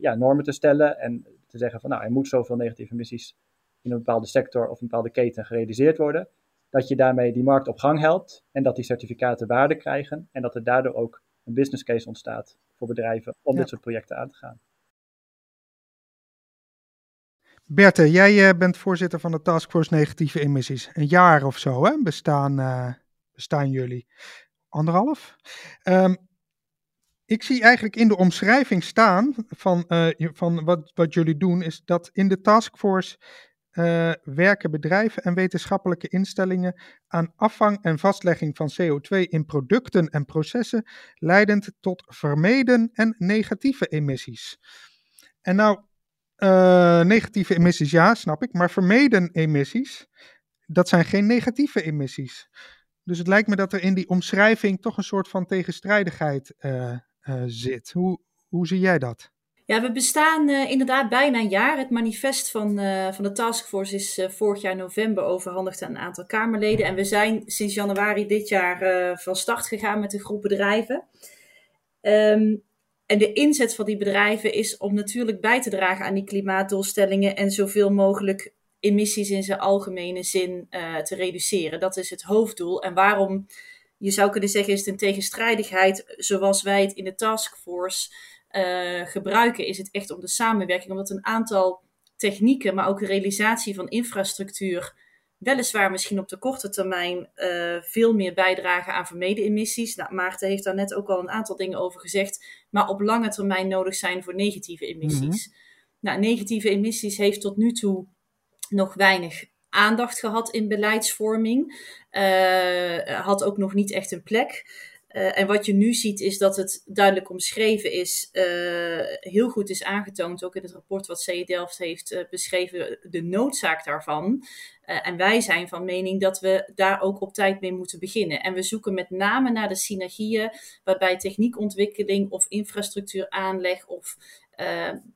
ja, normen te stellen en te zeggen van nou, er moet zoveel negatieve emissies in een bepaalde sector of een bepaalde keten gerealiseerd worden. Dat je daarmee die markt op gang helpt en dat die certificaten waarde krijgen en dat er daardoor ook een business case ontstaat voor bedrijven om dit soort projecten aan te gaan. Berthe, jij uh, bent voorzitter van de Taskforce Negatieve Emissies. Een jaar of zo hè, bestaan, uh, bestaan jullie. Anderhalf? Um, ik zie eigenlijk in de omschrijving staan van, uh, van wat, wat jullie doen, is dat in de taskforce werken bedrijven en wetenschappelijke instellingen aan afvang en vastlegging van CO2 in producten en processen, leidend tot vermeden en negatieve emissies. En nou uh, negatieve emissies, ja, snap ik. Maar vermeden emissies, dat zijn geen negatieve emissies. Dus het lijkt me dat er in die omschrijving toch een soort van tegenstrijdigheid uh, uh, zit. Hoe, hoe zie jij dat? Ja, we bestaan inderdaad bijna een jaar. Het manifest van, van de taskforce is vorig jaar november overhandigd aan een aantal Kamerleden. En we zijn sinds januari dit jaar van start gegaan met een groep bedrijven. Um, en de inzet van die bedrijven is om natuurlijk bij te dragen aan die klimaatdoelstellingen en zoveel mogelijk emissies in zijn algemene zin uh, te reduceren. Dat is het hoofddoel. En waarom, je zou kunnen zeggen, is het een tegenstrijdigheid zoals wij het in de taskforce uh, gebruiken, is het echt om de samenwerking, omdat een aantal technieken, maar ook de realisatie van infrastructuur weliswaar misschien op de korte termijn uh, veel meer bijdragen aan vermeden emissies. Nou, Maarten heeft daar net ook al een aantal dingen over gezegd, maar op lange termijn nodig zijn voor negatieve emissies. Mhm. Nou, negatieve emissies heeft tot nu toe nog weinig aandacht gehad in beleidsvorming. Uh, had ook nog niet echt een plek. Uh, en wat je nu ziet is dat het duidelijk omschreven is, uh, heel goed is aangetoond, ook in het rapport wat CE Delft heeft uh, beschreven, de noodzaak daarvan. en wij zijn van mening dat we daar ook op tijd mee moeten beginnen. En we zoeken met name naar de synergieën waarbij techniekontwikkeling of infrastructuuraanleg of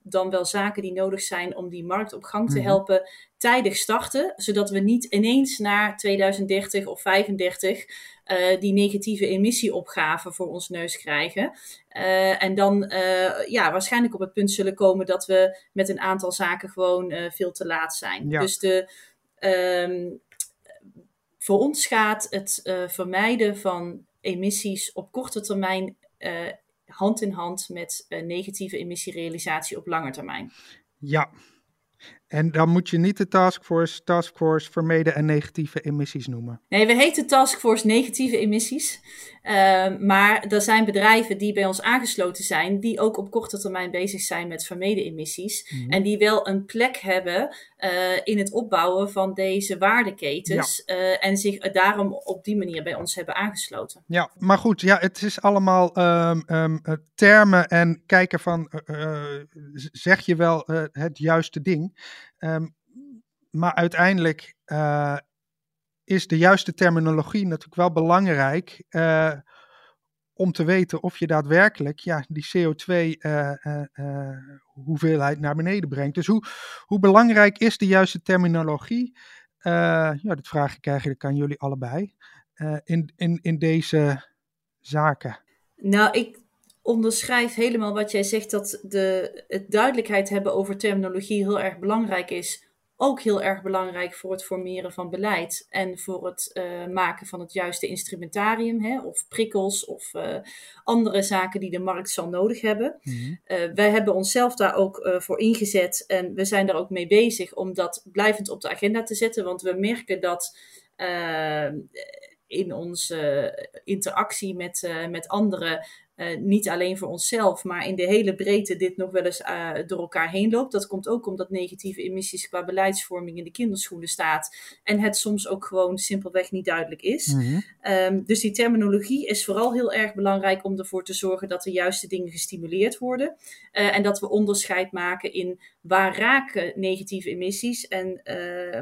dan wel zaken die nodig zijn om die markt op gang te Mhm. helpen tijdig starten, zodat we niet ineens naar 2030 of 35 eh, die negatieve emissieopgave voor ons neus krijgen. Eh, en dan eh, ja, waarschijnlijk op het punt zullen komen dat we met een aantal zaken gewoon veel te laat zijn. Ja. Dus de, ehm, voor ons gaat het vermijden van emissies op korte termijn hand in hand met negatieve emissierealisatie op lange termijn. Ja. En dan moet je niet de taskforce, taskforce vermeden en negatieve emissies noemen. Nee, we heten Taskforce Negatieve Emissies. Ehm, maar er zijn bedrijven die bij ons aangesloten zijn, die ook op korte termijn bezig zijn met vermeden emissies. Mhm. En die wel een plek hebben eh, in het opbouwen van deze waardeketens. eh, en zich daarom op die manier bij ons hebben aangesloten. Ja, maar goed, ja, het is allemaal ehm, ehm, eh, termen en kijken van, zeg je wel het juiste ding? Maar uiteindelijk is de juiste terminologie natuurlijk wel belangrijk eh, om te weten of je daadwerkelijk ja, die CO2 eh, eh, hoeveelheid naar beneden brengt. Dus hoe, hoe belangrijk is de juiste terminologie? Ja, dat vraag ik eigenlijk aan jullie allebei. in, in, in deze zaken. Nou, ik onderschrijf helemaal wat jij zegt, dat de, het duidelijkheid hebben over terminologie heel erg belangrijk is. Ook heel erg belangrijk voor het formeren van beleid en voor het eh, maken van het juiste instrumentarium, hè, of prikkels of eh, andere zaken die de markt zal nodig hebben. Eh, wij hebben onszelf daar ook voor ingezet en we zijn daar ook mee bezig om dat blijvend op de agenda te zetten, want we merken dat in onze interactie met, met anderen, eh, niet alleen voor onszelf, maar in de hele breedte dit nog wel eens eh, door elkaar heen loopt. Dat komt ook omdat negatieve emissies qua beleidsvorming in de kinderschoenen staat en het soms ook gewoon simpelweg niet duidelijk is. Mhm. Um, dus die terminologie is vooral heel erg belangrijk om ervoor te zorgen dat de juiste dingen gestimuleerd worden. Uh, en dat we onderscheid maken in waar raken negatieve emissies. En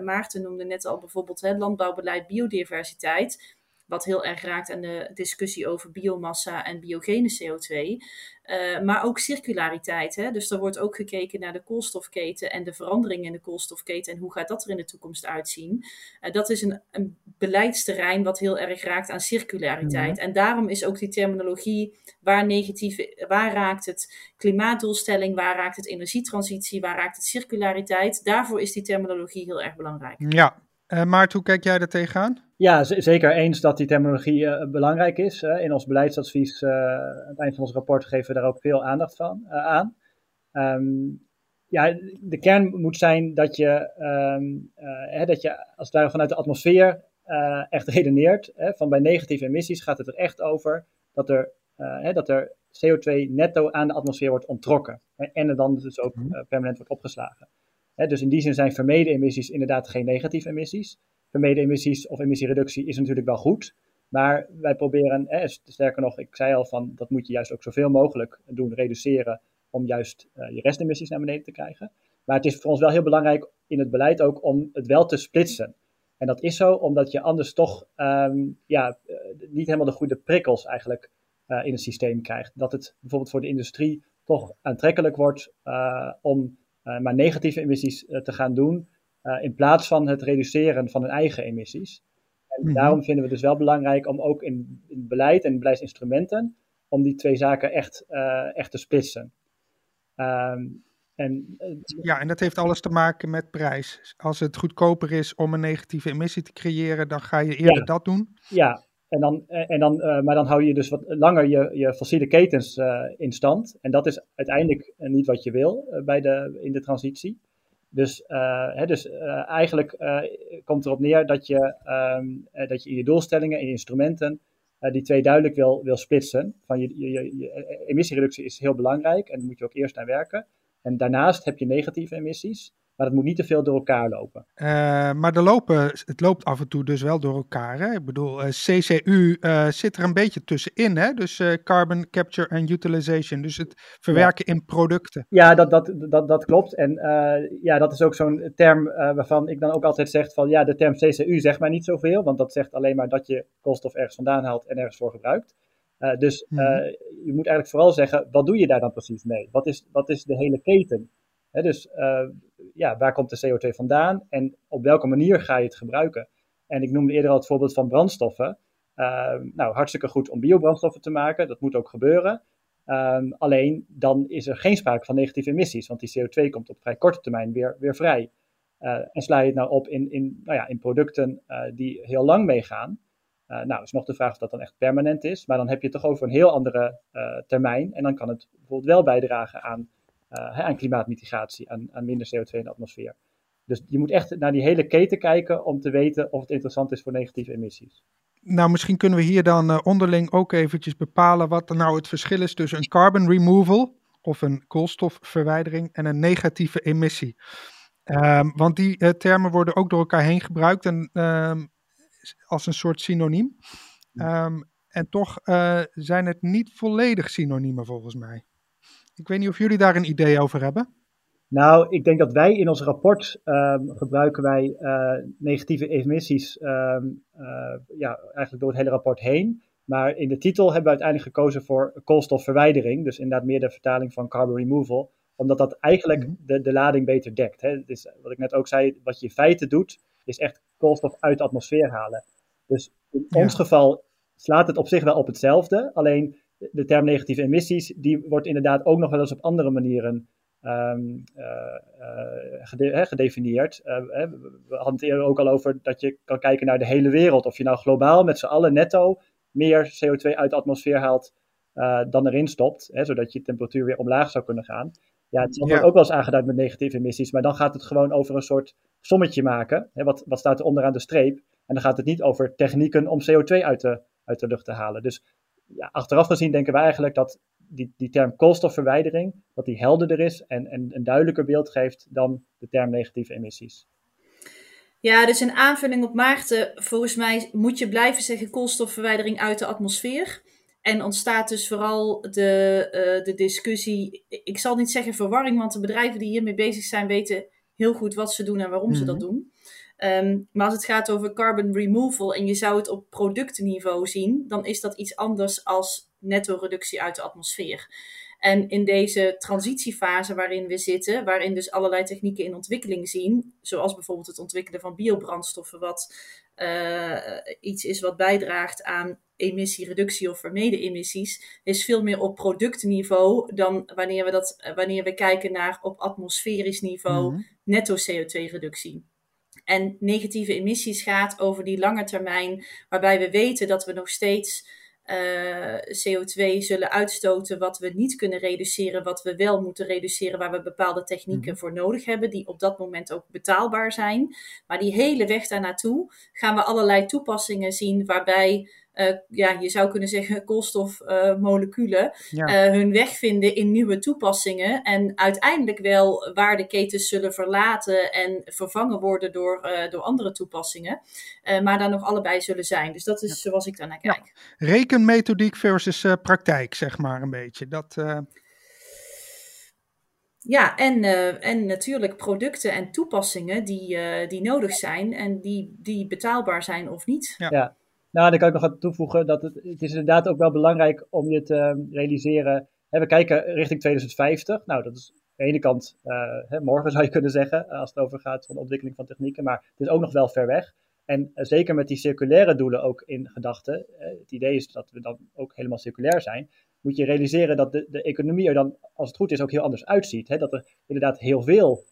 Maarten noemde net al bijvoorbeeld hè, landbouwbeleid, biodiversiteit. Wat heel erg raakt aan de discussie over biomassa en biogene CO2. Uh, maar ook circulariteit. Hè? Dus er wordt ook gekeken naar de koolstofketen en de veranderingen in de koolstofketen. En hoe gaat dat er in de toekomst uitzien? Uh, dat is een, een, beleidsterrein wat heel erg raakt aan circulariteit. Mm-hmm. En daarom is ook die terminologie waar negatieve, waar raakt het klimaatdoelstelling, waar raakt het energietransitie, waar raakt het circulariteit. Daarvoor is die terminologie heel erg belangrijk. Ja, uh, Maart, hoe kijk jij er tegenaan? Ja, zeker eens dat die terminologie uh, belangrijk is. Uh, in ons beleidsadvies, uh, aan het eind van ons rapport, geven we daar ook veel aandacht van, aan. Um, ja, de kern moet zijn dat je, um, hè, dat je als het ware vanuit de atmosfeer echt redeneert. Hè, van bij negatieve emissies gaat het er echt over dat er, hè, dat er CO2 netto aan de atmosfeer wordt onttrokken. Hè, en er dan dus ook permanent wordt opgeslagen. Dus in die zin zijn vermeden emissies inderdaad geen negatieve emissies vermeden emissies of emissiereductie is natuurlijk wel goed. Maar wij proberen, eh, sterker nog, ik zei al van dat moet je juist ook zoveel mogelijk doen, reduceren, om juist uh, je restemissies naar beneden te krijgen. Maar het is voor ons wel heel belangrijk in het beleid ook om het wel te splitsen. En dat is zo omdat je anders toch um, ja, uh, niet helemaal de goede prikkels eigenlijk uh, in het systeem krijgt. Dat het bijvoorbeeld voor de industrie toch aantrekkelijk wordt om maar negatieve emissies te gaan doen. Uh, in plaats van het reduceren van hun eigen emissies. En mm-hmm. daarom vinden we dus wel belangrijk om ook in, in beleid en beleidsinstrumenten, om die twee zaken echt, echt te splitsen. Um, en, ja, en dat heeft alles te maken met prijs. Als het goedkoper is om een negatieve emissie te creëren, dan ga je eerder ja. dat doen. Ja, en dan, en dan, maar dan hou je dus wat langer je, je fossiele ketens in stand. En dat is uiteindelijk niet wat je wil bij de, in de transitie. Dus, hè, dus eigenlijk komt erop neer dat je, um, dat je in je doelstellingen, in je instrumenten, die twee duidelijk wil, wil splitsen. Van je, je, je, je, emissiereductie is heel belangrijk en daar moet je ook eerst aan werken. En daarnaast heb je negatieve emissies, maar dat moet niet te veel door elkaar lopen. Uh, maar er lopen, het loopt af en toe dus wel door elkaar. Hè? Ik bedoel, uh, CCU uh, zit er een beetje tussenin. Hè? Dus carbon capture and utilization. Dus het verwerken ja. in producten. Ja, dat, dat, dat, dat klopt. En ja, dat is ook zo'n term waarvan ik dan ook altijd zeg van ja, de term CCU zegt mij niet zoveel. Want dat zegt alleen maar dat je koolstof ergens vandaan haalt en ergens voor gebruikt. dus mhm. je moet eigenlijk vooral zeggen, wat doe je daar dan precies mee? Wat is, wat is de hele keten? Dus ja, waar komt de CO2 vandaan en op welke manier ga je het gebruiken? En ik noemde eerder al het voorbeeld van brandstoffen. Ehm, nou, hartstikke goed om biobrandstoffen te maken, dat moet ook gebeuren. Ehm, alleen dan is er geen sprake van negatieve emissies, want die CO2 komt op vrij korte termijn weer, weer vrij. Uh, en sla je het nou op in, in, nou ja, in producten uh, die heel lang meegaan, uh, nou is nog de vraag of dat dan echt permanent is, maar dan heb je het toch over een heel andere termijn en dan kan het bijvoorbeeld wel bijdragen aan, aan klimaatmitigatie, aan, aan minder CO2 in de atmosfeer. Dus je moet echt naar die hele keten kijken om te weten of het interessant is voor negatieve emissies. Nou, misschien kunnen we hier dan uh, onderling ook eventjes bepalen wat nou het verschil is tussen een carbon removal of een koolstofverwijdering en een negatieve emissie. Um, want die uh, termen worden ook door elkaar heen gebruikt en, um, als een soort synoniem. Um, en toch uh, zijn het niet volledig synoniemen volgens mij. Ik weet niet of jullie daar een idee over hebben. Nou, ik denk dat wij in ons rapport um, gebruiken wij uh, negatieve emissies um, uh, ja, eigenlijk door het hele rapport heen. Maar in de titel hebben we uiteindelijk gekozen voor koolstofverwijdering. Dus inderdaad meer de vertaling van carbon removal. Omdat dat eigenlijk mhm. de, de lading beter dekt. Hè. Dus wat ik net ook zei, wat je in feite doet, is echt koolstof uit de atmosfeer halen. Dus in ons geval slaat het op zich wel op hetzelfde. Alleen de term negatieve emissies, die wordt inderdaad ook nog wel eens op andere manieren um, gedefinieerd. Eh, we hadden het eerder ook al over dat je kan kijken naar de hele wereld. Of je nou globaal met z'n allen netto meer CO2 uit de atmosfeer haalt dan erin stopt, hè, zodat je temperatuur weer omlaag zou kunnen gaan. Ja, het wordt ook wel eens aangeduid met negatieve emissies, maar dan gaat het gewoon over een soort sommetje maken. Hè, wat, wat staat er onderaan de streep? En dan gaat het niet over technieken om CO2 uit de, uit de lucht te halen. Dus ja, achteraf gezien denken wij eigenlijk dat die, die term koolstofverwijdering, dat die helderder is en, en een duidelijker beeld geeft dan de term negatieve emissies. Ja, dus een aanvulling op Maarten. Volgens mij moet je blijven zeggen koolstofverwijdering uit de atmosfeer. En ontstaat dus vooral de, uh, de discussie, ik zal niet zeggen verwarring, want de bedrijven die hiermee bezig zijn weten heel goed wat ze doen en waarom ze dat mhm. doen. Um, maar als het gaat over carbon removal en je zou het op productenniveau zien, dan is dat iets anders als netto-reductie uit de atmosfeer. En in deze transitiefase waarin we zitten, waarin dus allerlei technieken in ontwikkeling zien, zoals bijvoorbeeld het ontwikkelen van biobrandstoffen, wat uh, iets is wat bijdraagt aan emissiereductie of vermeden emissies, is veel meer op productniveau dan wanneer we, dat, wanneer we kijken naar op atmosferisch niveau mhm. netto CO2-reductie. En negatieve emissies gaat over die lange termijn, waarbij we weten dat we nog steeds uh, eh, CO2 zullen uitstoten wat we niet kunnen reduceren, wat we wel moeten reduceren, waar we bepaalde technieken mhm. voor nodig hebben, die op dat moment ook betaalbaar zijn. Maar die hele weg daar naartoe gaan we allerlei toepassingen zien waarbij uh, ja, je zou kunnen zeggen, koolstofmoleculen uh, hun weg vinden in nieuwe toepassingen. En uiteindelijk wel waardeketens zullen verlaten en vervangen worden door, uh, door andere toepassingen. maar daar nog allebei zullen zijn. Dus dat is zoals ik daarnaar kijk. Ja. Rekenmethodiek versus praktijk, zeg maar een beetje. Dat. Ja, en, en natuurlijk producten en toepassingen die, die nodig zijn en die, die betaalbaar zijn of niet. ja. Nou, dan kan ik nog aan toevoegen dat het, het is inderdaad ook wel belangrijk om je te realiseren. Hè, we kijken richting 2050. Nou, dat is aan de ene kant uh, hè, morgen zou je kunnen zeggen, als het over gaat van de ontwikkeling van technieken, maar het is ook nog wel ver weg. En uh, zeker met die circulaire doelen ook in gedachten, het idee is dat we dan ook helemaal circulair zijn, moet je realiseren dat de, de economie er dan, als het goed is, ook heel anders uitziet. Hè? Dat er inderdaad heel veel,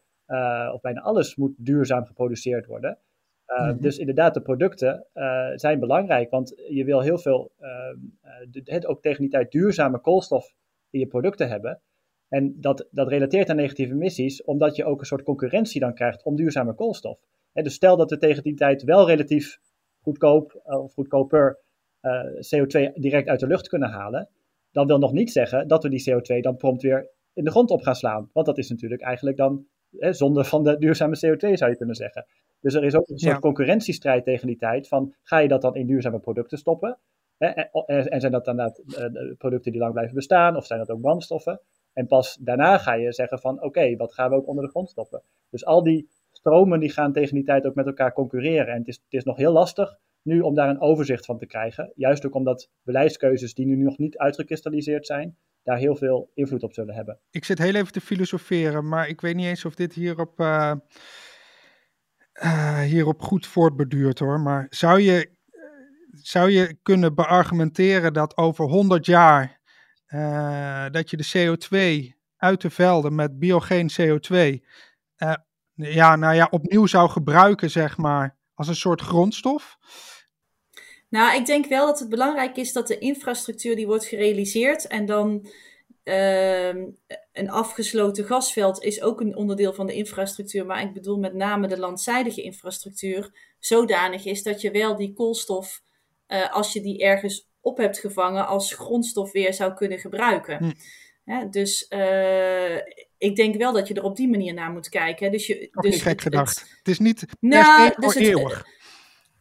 of bijna alles, moet duurzaam geproduceerd worden. Uh, Dus inderdaad, de producten uh, zijn belangrijk, want je wil heel veel, uh, ook tegen die tijd, duurzame koolstof in je producten hebben. En dat, dat relateert aan negatieve emissies, omdat je ook een soort concurrentie dan krijgt om duurzame koolstof. He, dus stel dat we tegen die tijd wel relatief goedkoop of goedkoper CO2 direct uit de lucht kunnen halen, dan wil nog niet zeggen dat we die CO2 dan prompt weer in de grond op gaan slaan. Want dat is natuurlijk eigenlijk dan zonde van de duurzame CO2, zou je kunnen zeggen. Dus er is ook een soort concurrentiestrijd tegen die tijd van ga je dat dan in duurzame producten stoppen? En, en, zijn dat dan uh, producten die lang blijven bestaan of zijn dat ook brandstoffen? En pas daarna ga je zeggen van oké, wat gaan we ook onder de grond stoppen? Dus al die stromen die gaan tegen die tijd ook met elkaar concurreren. En het is, het is nog heel lastig nu om daar een overzicht van te krijgen. Juist ook omdat beleidskeuzes die nu nog niet uitgekristalliseerd zijn, daar heel veel invloed op zullen hebben. Ik zit heel even te filosoferen, maar ik weet niet eens of dit hierop, uh, uh, hierop goed voortbeduurt hoor. Maar zou je, zou je kunnen beargumenteren dat over 100 jaar uh, dat je de CO2 uit de velden met biogeen CO2 ja, nou ja, opnieuw zou gebruiken, zeg maar, als een soort grondstof? Nou, ik denk wel dat het belangrijk is dat de infrastructuur die wordt gerealiseerd en dan uh, een afgesloten gasveld is ook een onderdeel van de infrastructuur, maar ik bedoel met name de landzijdige infrastructuur, zodanig is dat je wel die koolstof, uh, als je die ergens op hebt gevangen, als grondstof weer zou kunnen gebruiken. Hm. Ja, dus uh, ik denk wel dat je er op die manier naar moet kijken. Dus je, dus niet gek gedacht. Het, het, is niet nou, voor dus eeuwig.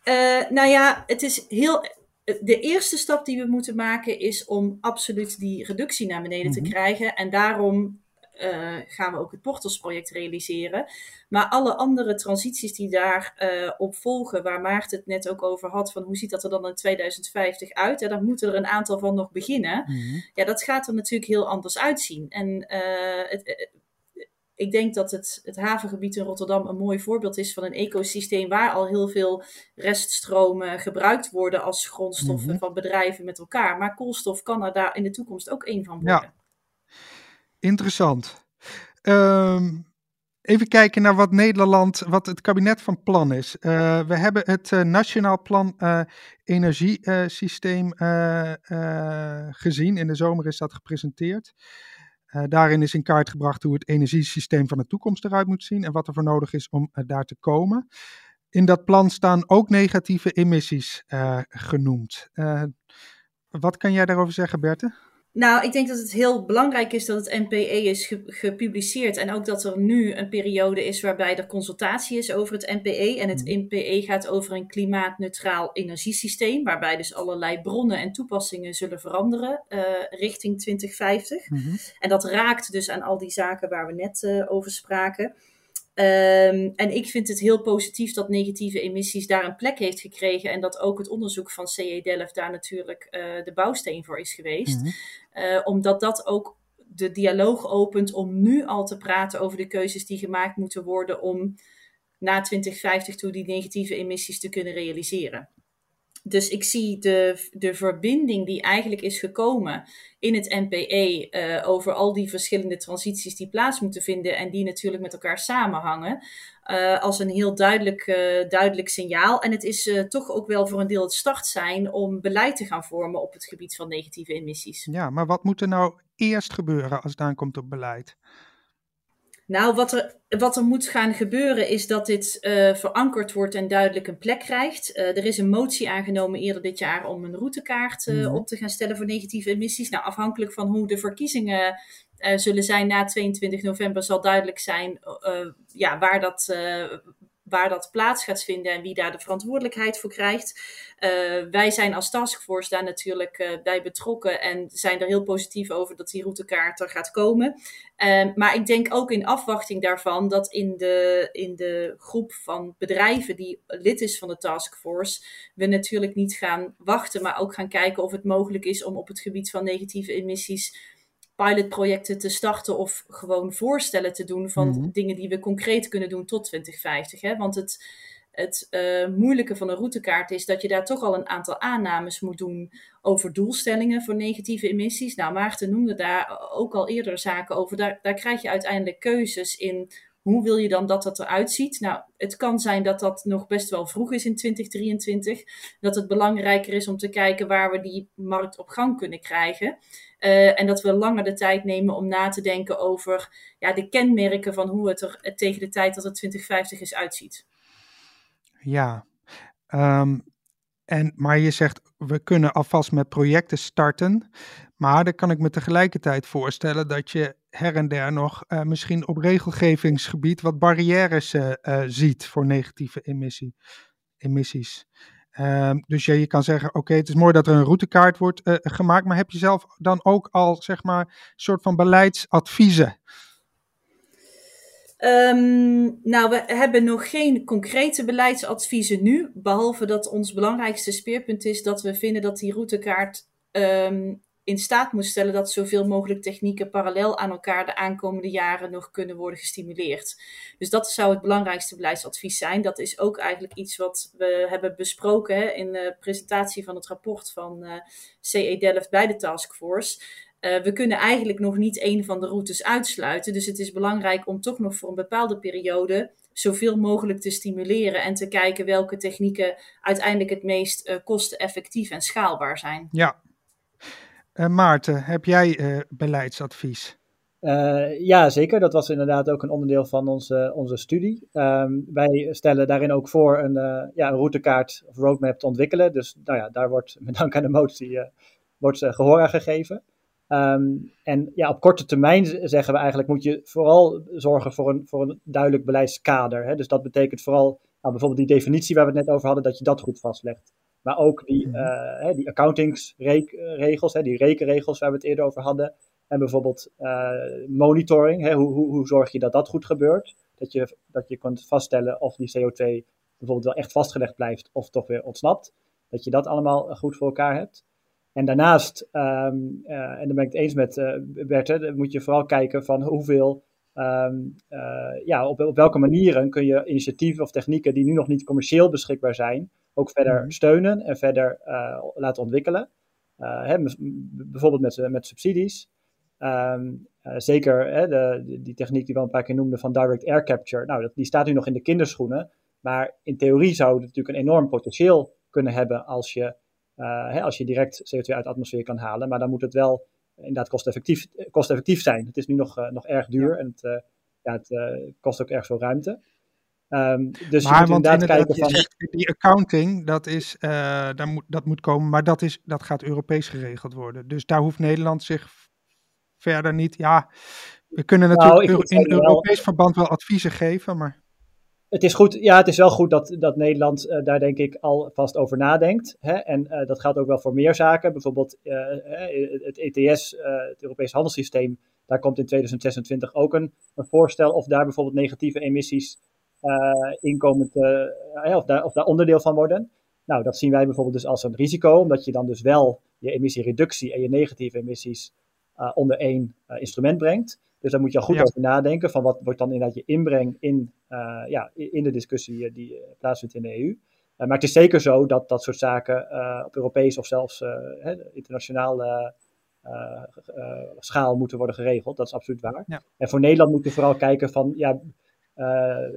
Uh, nou ja, het is heel. De eerste stap die we moeten maken is om absoluut die reductie naar beneden mm -hmm. te krijgen. En daarom uh, gaan we ook het Portals-project realiseren. Maar alle andere transities die daarop uh, op volgen, waar Maarten het net ook over had, van hoe ziet dat er dan in 2050 uit? Ja, dan moeten er een aantal van nog beginnen. Mm -hmm. Ja, dat gaat er natuurlijk heel anders uitzien. En uh, het, ik denk dat het, het havengebied in Rotterdam een mooi voorbeeld is van een ecosysteem waar al heel veel reststromen gebruikt worden als grondstoffen mm -hmm. van bedrijven met elkaar. Maar koolstof kan er daar in de toekomst ook één van worden. Ja. Interessant. Um, even kijken naar wat Nederland, wat het kabinet van plan is. Uh, we hebben het uh, Nationaal Plan uh, Energiesysteem gezien. In de zomer is dat gepresenteerd. Daarin is in kaart gebracht hoe het energiesysteem van de toekomst eruit moet zien en wat er voor nodig is om daar te komen. In dat plan staan ook negatieve emissies genoemd. wat kan jij daarover zeggen, Berthe? Nou, ik denk dat het heel belangrijk is dat het NPE is ge gepubliceerd. En ook dat er nu een periode is waarbij er consultatie is over het NPE. En het NPE gaat over een klimaatneutraal energiesysteem. Waarbij dus allerlei bronnen en toepassingen zullen veranderen uh, richting 2050. Mm -hmm. En dat raakt dus aan al die zaken waar we net uh, over spraken. Um, en ik vind het heel positief dat negatieve emissies daar een plek heeft gekregen. En dat ook het onderzoek van CE Delft daar natuurlijk uh, de bouwsteen voor is geweest. Mm -hmm. Uh, omdat dat ook de dialoog opent om nu al te praten over de keuzes die gemaakt moeten worden om na 2050 toe die negatieve emissies te kunnen realiseren. Dus ik zie de, de verbinding die eigenlijk is gekomen in het NPE uh, over al die verschillende transities die plaats moeten vinden en die natuurlijk met elkaar samenhangen, uh, als een heel duidelijk, uh, duidelijk signaal. En het is toch ook wel voor een deel het start zijn om beleid te gaan vormen op het gebied van negatieve emissies. Ja, maar wat moet er nou eerst gebeuren als het aankomt op beleid? Nou, wat er, wat er moet gaan gebeuren is dat dit uh, verankerd wordt en duidelijk een plek krijgt. Uh, er is een motie aangenomen eerder dit jaar om een routekaart uh, mm-hmm. op te gaan stellen voor negatieve emissies. Nou, afhankelijk van hoe de verkiezingen zullen zijn na 22 november zal duidelijk zijn ja, waar dat waar dat plaats gaat vinden en wie daar de verantwoordelijkheid voor krijgt. Uh, wij zijn als taskforce daar natuurlijk uh, bij betrokken en zijn er heel positief over dat die routekaart er gaat komen. Uh, maar ik denk ook in afwachting daarvan dat in de, in de groep van bedrijven die lid is van de taskforce, we natuurlijk niet gaan wachten, maar ook gaan kijken of het mogelijk is om op het gebied van negatieve emissies pilotprojecten te starten of gewoon voorstellen te doen van mm-hmm. dingen die we concreet kunnen doen tot 2050. Hè? Want het, het uh, moeilijke van een routekaart is dat je daar toch al een aantal aannames moet doen over doelstellingen voor negatieve emissies. Nou, Maarten noemde daar ook al eerder zaken over. Daar, daar krijg je uiteindelijk keuzes in. Hoe wil je dan dat dat eruit ziet? Nou, het kan zijn dat dat nog best wel vroeg is in 2023. Dat het belangrijker is om te kijken waar we die markt op gang kunnen krijgen. Uh, en dat we langer de tijd nemen om na te denken over ja, de kenmerken van hoe het er tegen de tijd dat het 2050 is uitziet. Ja, um, en, maar je zegt we kunnen alvast met projecten starten. Maar dan kan ik me tegelijkertijd voorstellen dat je her en der nog uh, misschien op regelgevingsgebied wat barrières ziet voor negatieve emissie, emissies. Um, dus ja, je kan zeggen, oké, het is mooi dat er een routekaart wordt uh, gemaakt, maar heb je zelf dan ook al, zeg maar, soort van beleidsadviezen? Ehm, nou, we hebben nog geen concrete beleidsadviezen nu. Behalve dat ons belangrijkste speerpunt is dat we vinden dat die routekaart um, in staat moet stellen dat zoveel mogelijk technieken parallel aan elkaar de aankomende jaren nog kunnen worden gestimuleerd. Dus dat zou het belangrijkste beleidsadvies zijn. Dat is ook eigenlijk iets wat we hebben besproken in de presentatie van het rapport van uh, CE Delft bij de taskforce. Uh, we kunnen eigenlijk nog niet een van de routes uitsluiten. Dus het is belangrijk om toch nog voor een bepaalde periode zoveel mogelijk te stimuleren en te kijken welke technieken uiteindelijk het meest uh, kosteneffectief en schaalbaar zijn. Ja, Maarten, heb jij uh, beleidsadvies? Uh, ja, zeker. Dat was inderdaad ook een onderdeel van onze, onze studie. Um, wij stellen daarin ook voor een, ja, een routekaart of roadmap te ontwikkelen. Dus nou ja, daar wordt met dank aan de motie wordt, gehoor aan gegeven. Um, en ja, op korte termijn zeggen we eigenlijk moet je vooral zorgen voor een, voor een duidelijk beleidskader. Hè? Dus dat betekent vooral nou, bijvoorbeeld die definitie waar we het net over hadden, dat je dat goed vastlegt. Maar ook die, uh, die accountingsregels, die rekenregels waar we het eerder over hadden. En bijvoorbeeld uh, monitoring, hè, hoe, hoe, hoe zorg je dat dat goed gebeurt? Dat je, dat je kunt vaststellen of die CO2 bijvoorbeeld wel echt vastgelegd blijft of toch weer ontsnapt. Dat je dat allemaal goed voor elkaar hebt. En daarnaast, um, uh, en dan ben ik het eens met uh, Bert, dan moet je vooral kijken van hoeveel, um, uh, ja, op, op welke manieren kun je initiatieven of technieken die nu nog niet commercieel beschikbaar zijn, ook verder mm-hmm. steunen en verder laten ontwikkelen. Hè, bijvoorbeeld met, met subsidies. Um, zeker hè, de, die techniek die we al een paar keer noemden van direct air capture. Nou, dat, die staat nu nog in de kinderschoenen. Maar in theorie zou het natuurlijk een enorm potentieel kunnen hebben als je uh, hè, als je direct CO2 uit de atmosfeer kan halen. Maar dan moet het wel inderdaad kosteffectief, kosteffectief zijn. Het is nu nog, uh, nog erg duur en het, ja, het kost ook erg veel ruimte. Um, dus maar, je moet inderdaad kijken van... Zegt, die accounting, dat, is, daar moet, dat moet komen, maar dat, is, dat gaat Europees geregeld worden. Dus daar hoeft Nederland zich verder niet... Ja, we kunnen natuurlijk nou, in Europees wel... verband wel adviezen geven, maar het is goed, ja, het is wel goed dat, dat Nederland uh, daar denk ik alvast over nadenkt. Hè? En uh, dat geldt ook wel voor meer zaken. Bijvoorbeeld het ETS, het Europees Handelssysteem, daar komt in 2026 ook een, een voorstel of daar bijvoorbeeld negatieve emissies in komen te, of, daar, of daar onderdeel van worden. Nou, dat zien wij bijvoorbeeld dus als een risico, omdat je dan dus wel je emissiereductie en je negatieve emissies onder één instrument brengt. Dus daar moet je al goed ja. over nadenken van wat wordt dan inderdaad je inbreng in, uh, ja, in de discussie eh, die plaatsvindt in de EU. maar het is zeker zo dat dat soort zaken op Europees of zelfs internationaal schaal moeten worden geregeld. Dat is absoluut waar. Ja. En voor Nederland moet je vooral kijken van, ja,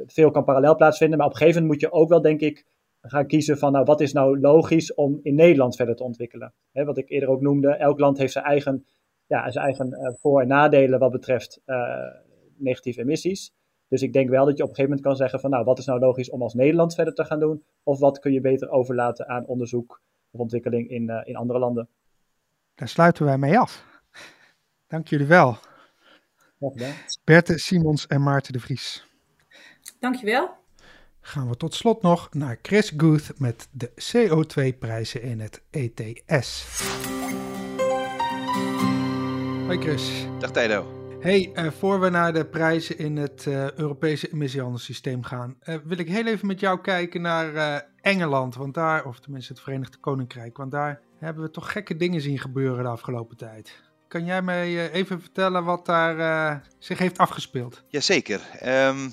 veel kan parallel plaatsvinden, maar op een gegeven moment moet je ook wel, denk ik, gaan kiezen van, nou, wat is nou logisch om in Nederland verder te ontwikkelen. Hè, wat ik eerder ook noemde, elk land heeft zijn eigen ja, zijn eigen uh, voor- en nadelen wat betreft uh, negatieve emissies. Dus ik denk wel dat je op een gegeven moment kan zeggen van nou, wat is nou logisch om als Nederland verder te gaan doen? Of wat kun je beter overlaten aan onderzoek of ontwikkeling in, uh, in andere landen? Daar sluiten wij mee af. Dank jullie wel. Ja, Berthe Simons en Maarten de Vries. Dankjewel. Gaan we tot slot nog naar Chris Guth met de CO2-prijzen in het ETS. Hoi Chris. Dag Tijdo. Hey, uh, voor we naar de prijzen in het uh, Europese emissiehandelssysteem gaan, uh, wil ik heel even met jou kijken naar Engeland, want daar, of tenminste het Verenigd Koninkrijk, want daar hebben we toch gekke dingen zien gebeuren de afgelopen tijd. Kan jij mij even vertellen wat daar zich heeft afgespeeld? Jazeker. Um,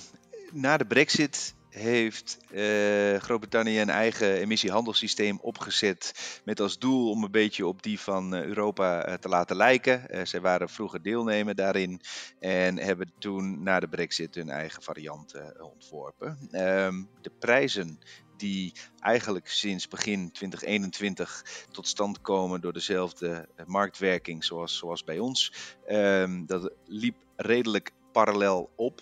na de brexit heeft uh, Groot-Brittannië een eigen emissiehandelssysteem opgezet met als doel om een beetje op die van Europa uh, te laten lijken. Uh, zij waren vroeger deelnemer daarin en hebben toen na de brexit hun eigen variant ontworpen. Um, de prijzen die eigenlijk sinds begin 2021 tot stand komen door dezelfde marktwerking zoals, zoals bij ons. Um, dat liep redelijk parallel op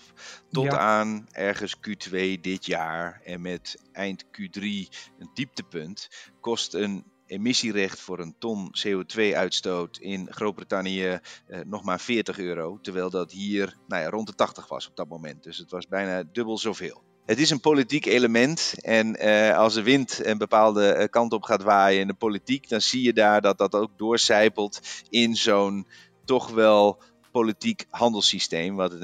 tot ja. aan ergens Q2 dit jaar. En met eind Q3 een dieptepunt kost een emissierecht voor een ton CO2-uitstoot in Groot-Brittannië eh, nog maar 40 euro. Terwijl dat hier nou ja, rond de 80 was op dat moment. Dus het was bijna dubbel zoveel. Het is een politiek element en uh, als de wind een bepaalde uh, kant op gaat waaien in de politiek, dan zie je daar dat dat ook doorcijpelt in zo'n toch wel politiek handelssysteem, wat het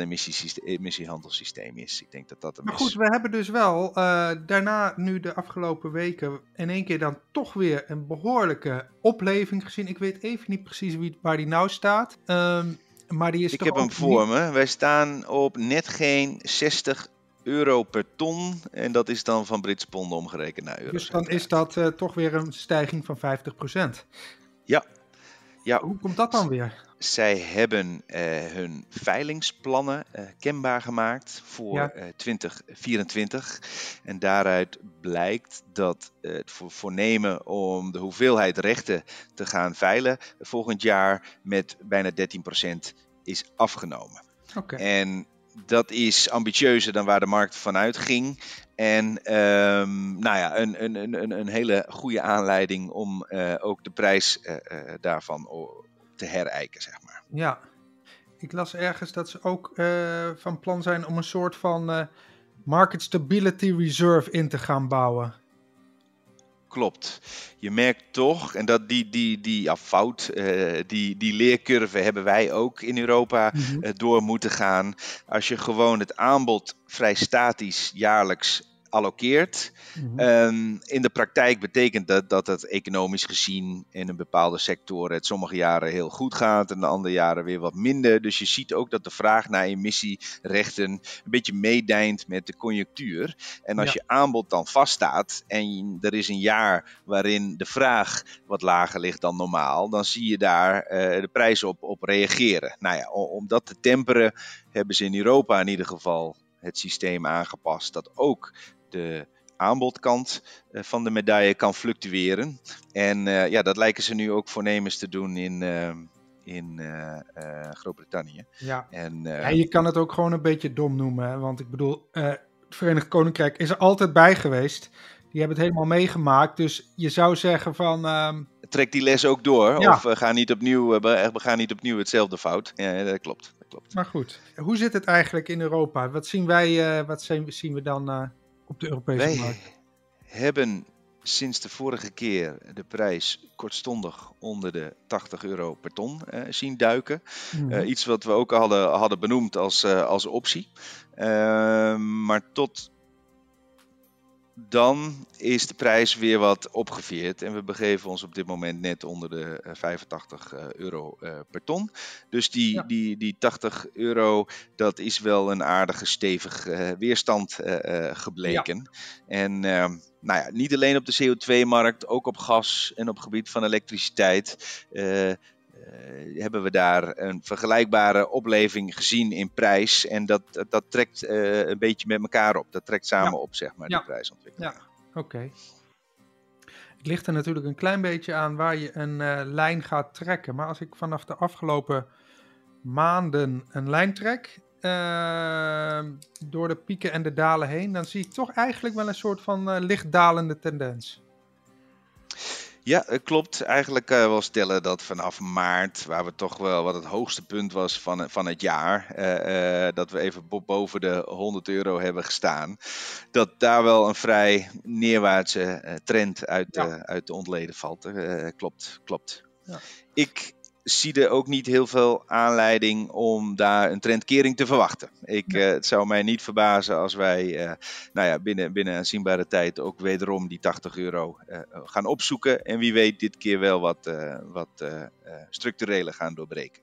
emissiehandelssysteem is. Ik denk dat dat Maar is. goed, we hebben dus wel eh, daarna nu de afgelopen weken in één keer dan toch weer een behoorlijke opleving gezien. Ik weet even niet precies wie, waar die nou staat. Ehm, maar die is Ik heb hem voor niet- me. Wij staan op net geen 60 euro per ton. En dat is dan van Britse ponden omgerekend naar euro. Dus dan is dat eh, toch weer een stijging van 50%. Ja. Ja. Hoe komt dat dan weer? Zij hebben eh, hun veilingsplannen eh, kenbaar gemaakt voor Ja. eh, 2024. En daaruit blijkt dat het voor voornemen om de hoeveelheid rechten te gaan veilen volgend jaar met bijna 13% is afgenomen. Oké. En dat is ambitieuzer dan waar de markt vanuit ging. En ehm, nou ja, een, een, een, een- hele goede aanleiding om eh, ook de prijs eh, eh, daarvan te herijken, zeg maar. Ja. Ik las ergens dat ze ook van plan zijn om een soort van Market Stability Reserve in te gaan bouwen. Klopt. Je merkt toch, en dat die, die, die ja, fout, eh, die, die leercurve hebben wij ook in Europa eh, door moeten gaan. Als je gewoon het aanbod vrij statisch jaarlijks allokeert. Mhm. Ehm, in de praktijk betekent dat dat het economisch gezien in een bepaalde sectoren het sommige jaren heel goed gaat en de andere jaren weer wat minder. Dus je ziet ook dat de vraag naar emissierechten een beetje meedijnt met de conjunctuur. En als Ja. je aanbod dan vaststaat en er is een jaar waarin de vraag wat lager ligt dan normaal, dan zie je daar eh, de prijs op, op reageren. Nou ja, om dat te temperen hebben ze in Europa in ieder geval het systeem aangepast dat ook de aanbodkant eh, van de medaille kan fluctueren. En eh, ja, dat lijken ze nu ook voornemens te doen in, eh, in eh, Groot-Brittannië. Ja. En Ja, je kan het ook gewoon een beetje dom noemen. Hè? Want ik bedoel, het Verenigd Koninkrijk is er altijd bij geweest. Die hebben het helemaal meegemaakt. Dus je zou zeggen van... ehm, trek die les ook door. Ja. Of we gaan, niet opnieuw, we gaan niet opnieuw hetzelfde fout. Ja, dat klopt. Dat klopt. maar goed, hoe zit het eigenlijk in Europa? Wat zien wij, wat zien, zien we dan op de Europese Wij markt? hebben sinds de vorige keer de prijs kortstondig onder de 80 euro per ton eh, zien duiken. Mhm. Eh, iets wat we ook al hadden, hadden benoemd als, eh, als optie. Ehm, maar tot dan is de prijs weer wat opgeveerd. En we begeven ons op dit moment net onder de eh, 85 eh, euro eh, per ton. Dus die, Ja. die, die 80 euro, dat is wel een aardige stevig eh, weerstand eh, eh, gebleken. En ehm, nou ja, niet alleen op de CO2-markt, ook op gas en op gebied van elektriciteit. Eh, hebben we daar een vergelijkbare opleving gezien in prijs. En dat, dat, trekt eh, een beetje met elkaar op. Dat trekt samen Ja. op, zeg maar, Ja. die prijsontwikkeling. Ja. Oké. Het ligt er natuurlijk een klein beetje aan waar je een eh, lijn gaat trekken. Maar als ik vanaf de afgelopen maanden een lijn trek, door de pieken en de dalen heen, dan zie ik toch eigenlijk wel een soort van eh, licht dalende tendens. Ja, het klopt. Eigenlijk kan je wel stellen dat vanaf maart, waar we toch wel wat het hoogste punt was van, van het jaar, eh, eh, dat we even bo- boven de 100 euro hebben gestaan, dat daar wel een vrij neerwaartse eh, trend uit, Ja. eh, uit de ontleden valt. Eh, klopt, klopt. Ja. Ik zie er ook niet heel veel aanleiding om daar een trendkering te verwachten. Ik, eh, het zou mij niet verbazen als wij eh, nou ja, binnen, binnen een zienbare tijd ook wederom die 80 euro eh, gaan opzoeken. En wie weet dit keer wel wat, wat structurele gaan doorbreken.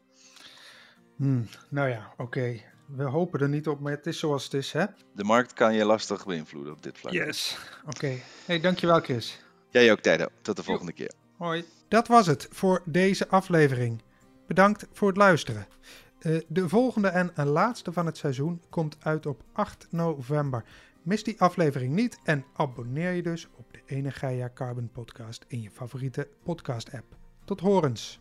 Hmm, nou ja, oké. We hopen er niet op, maar het is zoals het is, hè? De markt kan je lastig beïnvloeden op dit vlak. Yes. Oké. Hey, dankjewel Chris. Jij ook, Tijdo. Tot de volgende keer. Hoi. Dat was het voor deze aflevering. Bedankt voor het luisteren. Eh, de volgende en laatste van het seizoen komt uit op 8 november. Mis die aflevering niet en abonneer je dus op de Energia Carbon Podcast in je favoriete podcast app. Tot horens.